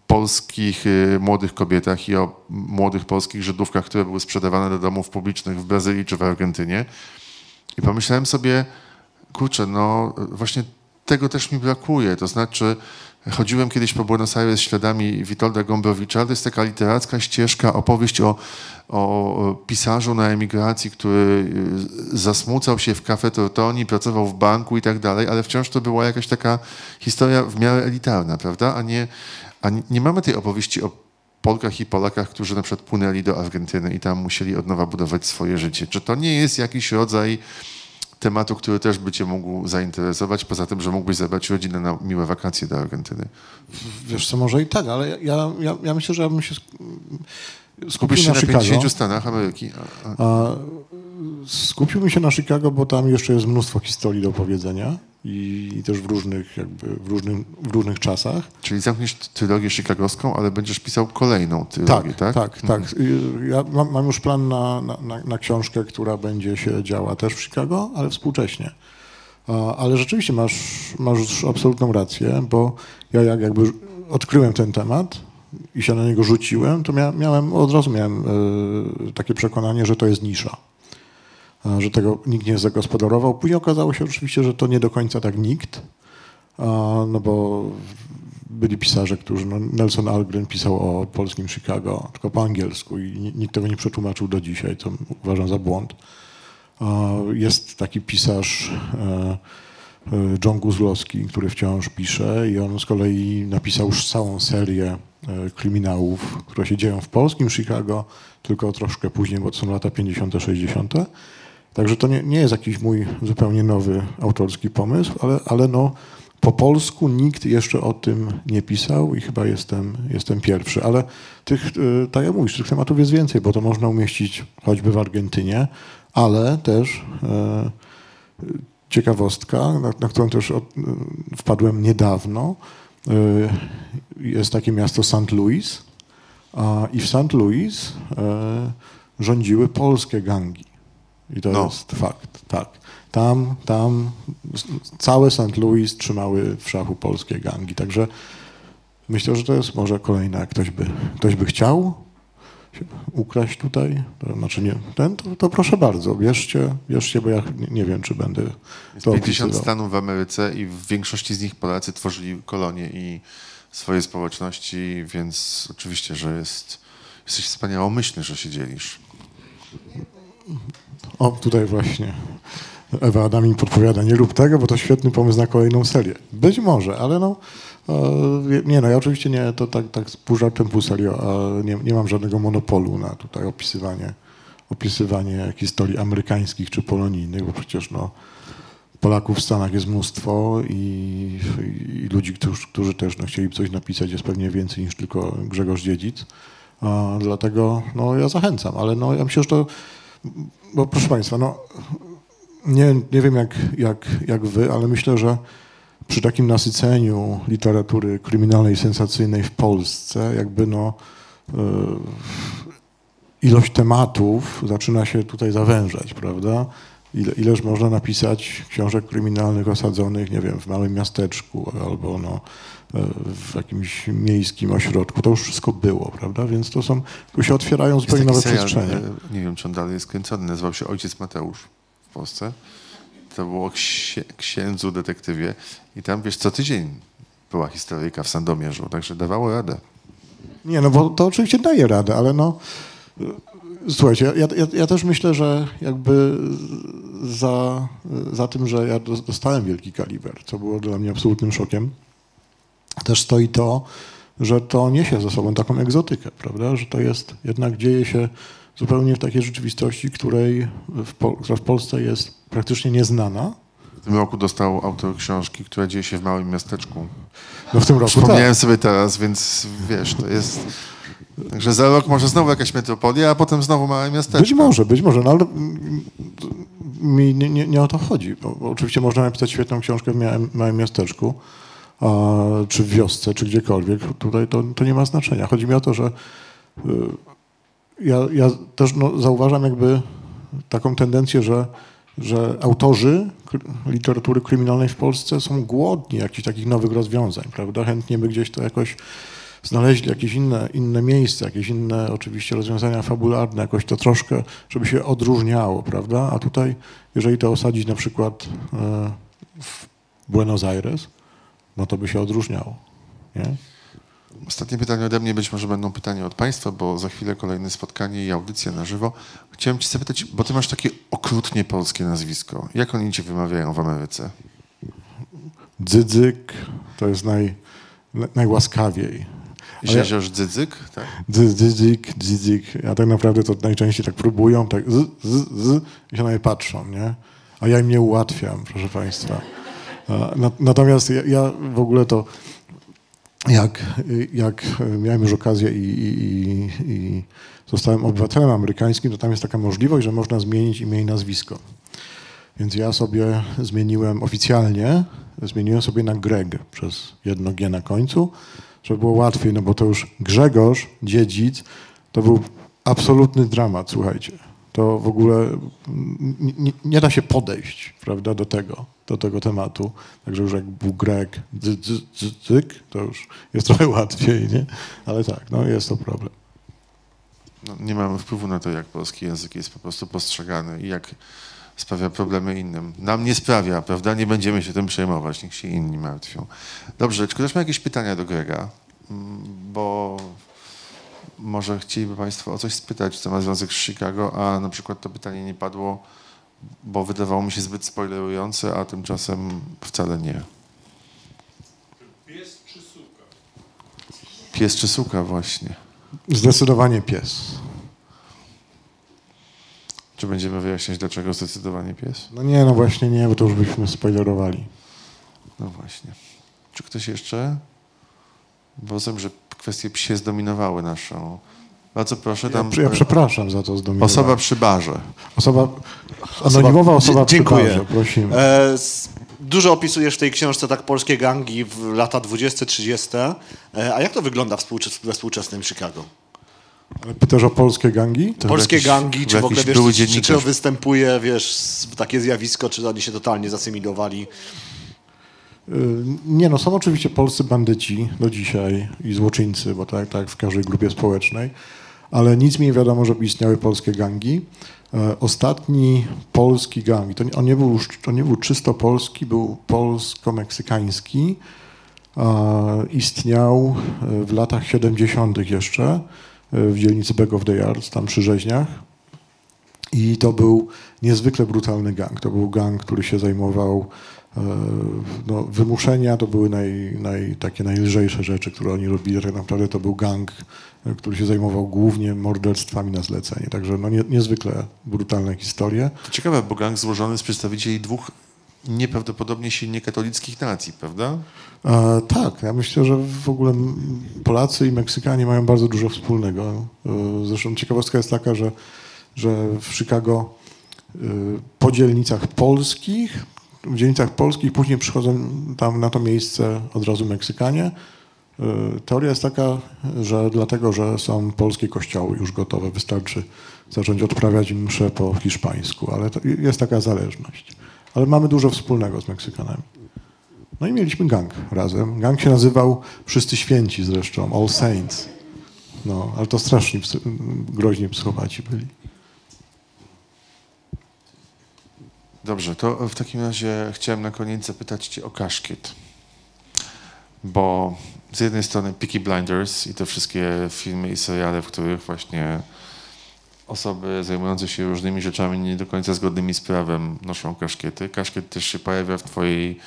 polskich y, młodych kobietach i o młodych polskich Żydówkach, które były sprzedawane do domów publicznych w Brazylii czy w Argentynie. I pomyślałem sobie, kurczę, no właśnie tego też mi brakuje. To znaczy, chodziłem kiedyś po Buenos Aires śladami Witolda Gombrowicza. To jest taka literacka ścieżka, opowieść o, o pisarzu na emigracji, który y, zasmucał się w kafe Tortoni, pracował w banku i tak dalej, ale wciąż to była jakaś taka historia w miarę elitarna, prawda? A nie, a nie mamy tej opowieści o Polkach i Polakach, którzy na przykład płynęli do Argentyny i tam musieli od nowa budować swoje życie. Czy to nie jest jakiś rodzaj tematu, który też by cię mógł zainteresować, poza tym, że mógłbyś zabrać rodzinę na miłe wakacje do Argentyny? Wiesz co, może i tak, ale ja, ja, ja myślę, że ja bym się skupił się na, na 50 Stanach Ameryki. A, a... Skupiłbym się na Chicago, bo tam jeszcze jest mnóstwo historii do powiedzenia i, też w różnych, jakby w, różnym, w różnych czasach. Czyli zamkniesz trylogię chicagowską, ale będziesz pisał kolejną trylogię, tak? Tak, tak. tak. Mhm. Ja mam, mam, już plan na, na, na, książkę, która będzie się działa też w Chicago, ale współcześnie. Ale rzeczywiście masz, masz absolutną rację, bo ja jak jakby odkryłem ten temat, i się na niego rzuciłem, to mia, miałem, od razu miałem y, takie przekonanie, że to jest nisza. Że tego nikt nie zagospodarował. Później okazało się oczywiście, że to nie do końca tak nikt, no bo byli pisarze, którzy, no Nelson Algren pisał o polskim Chicago, tylko po angielsku i nikt tego nie przetłumaczył do dzisiaj, co uważam za błąd. Jest taki pisarz e, e, John Guzlowski, który wciąż pisze i on z kolei napisał już całą serię e, kryminałów, które się dzieją w polskim Chicago, tylko troszkę później, bo to są lata 50., 60. Także to nie, nie jest jakiś mój zupełnie nowy autorski pomysł, ale, ale no, po polsku nikt jeszcze o tym nie pisał i chyba jestem, jestem pierwszy. Ale tych, tak jak mówisz, tych tematów jest więcej, bo to można umieścić choćby w Argentynie, ale też e, ciekawostka, na, na którą też od, wpadłem niedawno, e, jest takie miasto St. Louis a, i w St. Louis e, rządziły polskie gangi. I to no. jest fakt, tak. Tam, tam całe St. Louis trzymały w szachu polskie gangi. Także myślę, że to jest może kolejne, jak ktoś by, ktoś by chciał, ukraść tutaj, to znaczy nie, ten, to, to proszę bardzo, bierzcie, bierzcie, bo ja nie, nie wiem, czy będę Jest to 50 stanów w Ameryce i w większości z nich Polacy tworzyli kolonie i swoje społeczności, więc oczywiście, że jest, jesteś wspaniałomyślny, że się dzielisz. O, tutaj właśnie Ewa Adami podpowiada, nie rób tego, bo to świetny pomysł na kolejną serię. Być może, ale no nie no, ja oczywiście nie, to tak, tak pół żartem, pół serio, nie, nie mam żadnego monopolu na tutaj opisywanie, opisywanie historii amerykańskich czy polonijnych, bo przecież no, Polaków w Stanach jest mnóstwo i, i ludzi, którzy, którzy też no, chcieli coś napisać jest pewnie więcej niż tylko Grzegorz Dziedzic. Dlatego no, ja zachęcam, ale no, ja myślę, że to, bo proszę Państwa, no, nie, nie wiem jak, jak, jak Wy, ale myślę, że przy takim nasyceniu literatury kryminalnej, sensacyjnej w Polsce, jakby no, e, ilość tematów zaczyna się tutaj zawężać, prawda? Ile, ileż można napisać książek kryminalnych osadzonych, nie wiem, w małym miasteczku albo no, w jakimś miejskim ośrodku. To już wszystko było, prawda? Więc to są, tu się otwierają zupełnie nowe serial, przestrzenie. E, nie wiem, czy on dalej jest kręcony, nazywał się Ojciec Mateusz w Polsce. To było księdzu detektywie i tam, wiesz, co tydzień była historyjka w Sandomierzu, także dawało radę. Nie, no bo to oczywiście daje radę, ale no... Słuchajcie, ja, ja, ja, też myślę, że jakby za, za tym, że ja dostałem wielki kaliber, co było dla mnie absolutnym szokiem, też stoi to, że to niesie ze sobą taką egzotykę, prawda? Że to jest, jednak dzieje się zupełnie w takiej rzeczywistości, której w, która w Polsce jest praktycznie nieznana. W tym roku dostał autor książki, która dzieje się w małym miasteczku. No w tym roku Przypomniałem tak. sobie teraz, więc wiesz, to jest... Także za rok może znowu jakaś metropolia, a potem znowu małe miasteczko. Być może, być może, no ale mi nie, nie, nie o to chodzi. Bo, oczywiście można napisać świetną książkę w małym, miasteczku, czy w wiosce, czy gdziekolwiek. Tutaj to, to nie ma znaczenia. Chodzi mi o to, że y, ja, ja też no, zauważam jakby taką tendencję, że, że autorzy literatury kryminalnej w Polsce są głodni jakichś takich nowych rozwiązań, prawda? Chętnie by gdzieś to jakoś znaleźli jakieś inne, inne miejsce, jakieś inne oczywiście rozwiązania fabularne, jakoś to troszkę, żeby się odróżniało, prawda? A tutaj, jeżeli to osadzić na przykład e, w Buenos Aires, no to by się odróżniało, nie? Ostatnie pytanie ode mnie, być może będą pytania od Państwa, bo za chwilę kolejne spotkanie i audycja na żywo. Chciałem Cię zapytać, bo Ty masz takie okrutnie polskie nazwisko. Jak oni Cię wymawiają w Ameryce? Dzydzyk to jest naj, najłaskawiej. Rzeziorz Dzydzyk? Tak? Dzydzyk, dzydzyk. A tak naprawdę to najczęściej tak próbują, tak z, z, z i się na mnie patrzą, nie? A ja im nie ułatwiam, proszę Państwa. Natomiast ja, ja w ogóle to jak, jak miałem już okazję i, i, i, zostałem obywatelem amerykańskim, to tam jest taka możliwość, że można zmienić imię i nazwisko. Więc ja sobie zmieniłem oficjalnie, zmieniłem sobie na Greg przez jedno G na końcu, żeby było łatwiej, no bo to już Grzegorz, dziedzic, to był absolutny dramat, słuchajcie. to w ogóle nie, nie da się podejść prawda, do tego, do tego tematu. Także już jak był Grek, dzy, dzy, dzy, dzyk, to już jest trochę [LAUGHS] łatwiej, nie? Ale tak, no jest to problem. No, nie mamy wpływu na to, jak polski język jest po prostu postrzegany i jak sprawia problemy innym. Nam nie sprawia, prawda? Nie będziemy się tym przejmować, niech się inni martwią. Dobrze, czy ktoś ma jakieś pytania do Grega? Mm, Bo może chcieliby Państwo o coś spytać, co ma związek z Chicago, a na przykład to pytanie nie padło, bo wydawało mi się zbyt spoilerujące, a tymczasem wcale nie. Pies czy suka? Pies czy suka właśnie? Zdecydowanie pies. Czy będziemy wyjaśniać, dlaczego zdecydowanie pies? No nie, no właśnie nie, bo to już byśmy spoilerowali. No właśnie. Czy ktoś jeszcze? Bo rozumiem, że kwestie psie zdominowały naszą. Bardzo proszę, Ja, tam ja przepraszam za to zdominowanie. osoba przy barze. Osoba, anonimowa osoba Dziękuję. przy barze, prosimy. E, dużo opisujesz w tej książce tak polskie gangi w lata 20-30. E, a jak to wygląda współczes- we współczesnym Chicago? Ale Pytasz o polskie gangi? To Polskie jakiś- gangi, czy w ogóle wiesz, czy, czy, czy występuje wiesz, takie zjawisko, czy oni się totalnie zasymilowali? Y, Nie no, są oczywiście polscy bandyci do dzisiaj i złoczyńcy, bo tak, tak w każdej grupie społecznej, ale nic mi nie wiadomo, żeby istniały polskie gangi. E, Ostatni polski gang, to on, nie był, to nie był czysto polski, był polsko-meksykański. E, Istniał e, w latach 70. jeszcze w dzielnicy Back of the Yards, tam przy Rzeźniach. I to był niezwykle brutalny gang. To był gang, który się zajmował no, wymuszenia, to były naj, naj, takie najlżejsze rzeczy, które oni robili. Tak naprawdę to był gang, e, który się zajmował głównie morderstwami na zlecenie. Także no, nie, niezwykle brutalne historie. To ciekawe, bo gang złożony z przedstawicieli dwóch nieprawdopodobnie silnie katolickich nacji, prawda? E, tak, ja myślę, że w ogóle Polacy i Meksykanie mają bardzo dużo wspólnego. E, zresztą ciekawostka jest taka, że, że w Chicago e, po dzielnicach polskich, w dzielnicach polskich później przychodzą tam na to miejsce od razu Meksykanie. E, Teoria jest taka, że dlatego, że są polskie kościoły już gotowe, wystarczy zacząć odprawiać msze po hiszpańsku, ale jest taka zależność. Ale mamy dużo wspólnego z Meksykanami. No i mieliśmy gang razem. Gang się nazywał Wszyscy Święci zresztą, All Saints. No, ale to strasznie groźni psychopaci byli. Dobrze, to w takim razie chciałem na koniec zapytać Cię o kaszkiet. Bo z jednej strony Peaky Blinders i te wszystkie filmy i seriale, w których właśnie osoby zajmujące się różnymi rzeczami nie do końca zgodnymi z prawem noszą kaszkiety. Kaszkiet też się pojawia w Twojej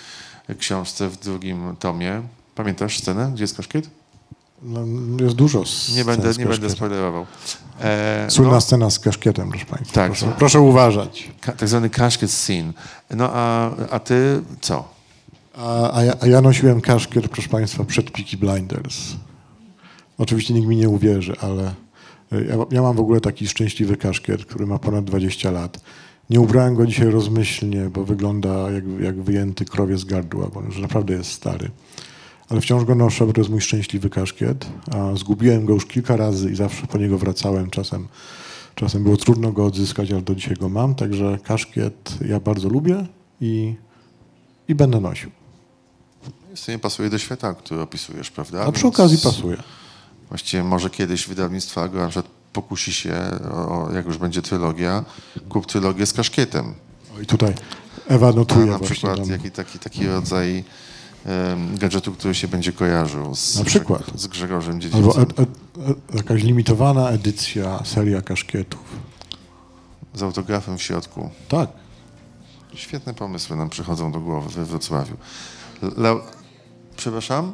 książce w drugim tomie. Pamiętasz scenę, gdzie jest kaszkiet? No, jest dużo Nie będę, nie będę spoilerował. E, Słynna no, scena z kaszkietem, proszę Państwa. Tak. Proszę, proszę uważać. ka- tak zwany kaszkiet scene. No a, a Ty co? A, a, ja, a ja nosiłem kaszkiet, proszę Państwa, przed Peaky Blinders. Oczywiście nikt mi nie uwierzy, ale y, ja, ja mam w ogóle taki szczęśliwy kaszkiet, który ma ponad 20 lat. Nie ubrałem go dzisiaj rozmyślnie, bo wygląda jak, jak wyjęty krowie z gardła, bo już naprawdę jest stary. Ale wciąż go noszę, bo to jest mój szczęśliwy kaszkiet. A zgubiłem go już kilka razy i zawsze po niego wracałem. Czasem, czasem było trudno go odzyskać, ale do dzisiaj go mam. Także kaszkiet ja bardzo lubię i, i będę nosił. To nie pasuje do świata, który opisujesz, prawda? A przy okazji pasuje. Właściwie może kiedyś wydawnictwo Agro na przykład pokusi się, o, jak już będzie trylogia, kup trylogię z kaszkietem. O, I tutaj Ewa A notuje na przykład nam. jaki, taki, taki rodzaj gadżetu, który się będzie kojarzył z, Na przykład. z Grzegorzem Albo Dziedzińcem. ed, ed, ed, jakaś limitowana edycja, seria kaszkietów. Z autografem w środku. Tak. Świetne pomysły nam przychodzą do głowy we Wrocławiu. Le... Przepraszam?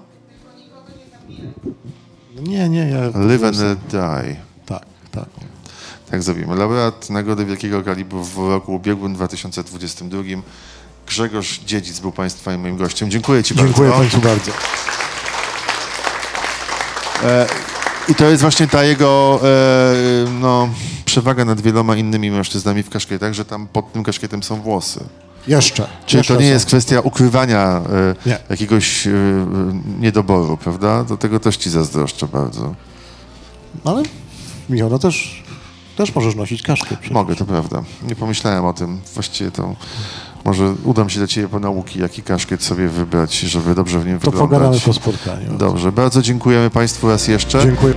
Nie, nie, ja... Live and die. Tak, tak. Tak zrobimy. Laureat Nagrody Wielkiego Kalibru w roku ubiegłym 2022. Grzegorz Dziedzic był Państwa i moim gościem. Dziękuję Ci Dziękuję bardzo. Państwu bardzo. I to jest właśnie ta jego e, no, przewaga nad wieloma innymi mężczyznami w kaszkietach, że tam pod tym kaszkietem są włosy. Jeszcze. Czyli jeszcze to nie jest kwestia ukrywania e, Nie. jakiegoś e, niedoboru, prawda? Do tego też Ci zazdroszczę bardzo. Ale Michał, no też Też możesz nosić kaszkiet. przecież. Mogę, to prawda. Nie pomyślałem o tym. Właściwie to może udam się do ciebie po nauki, jaki kaszkiet sobie wybrać, żeby dobrze w nim To wyglądać. pogadamy po spotkaniu. Dobrze, bardzo dziękujemy Państwu raz jeszcze. Dziękuję.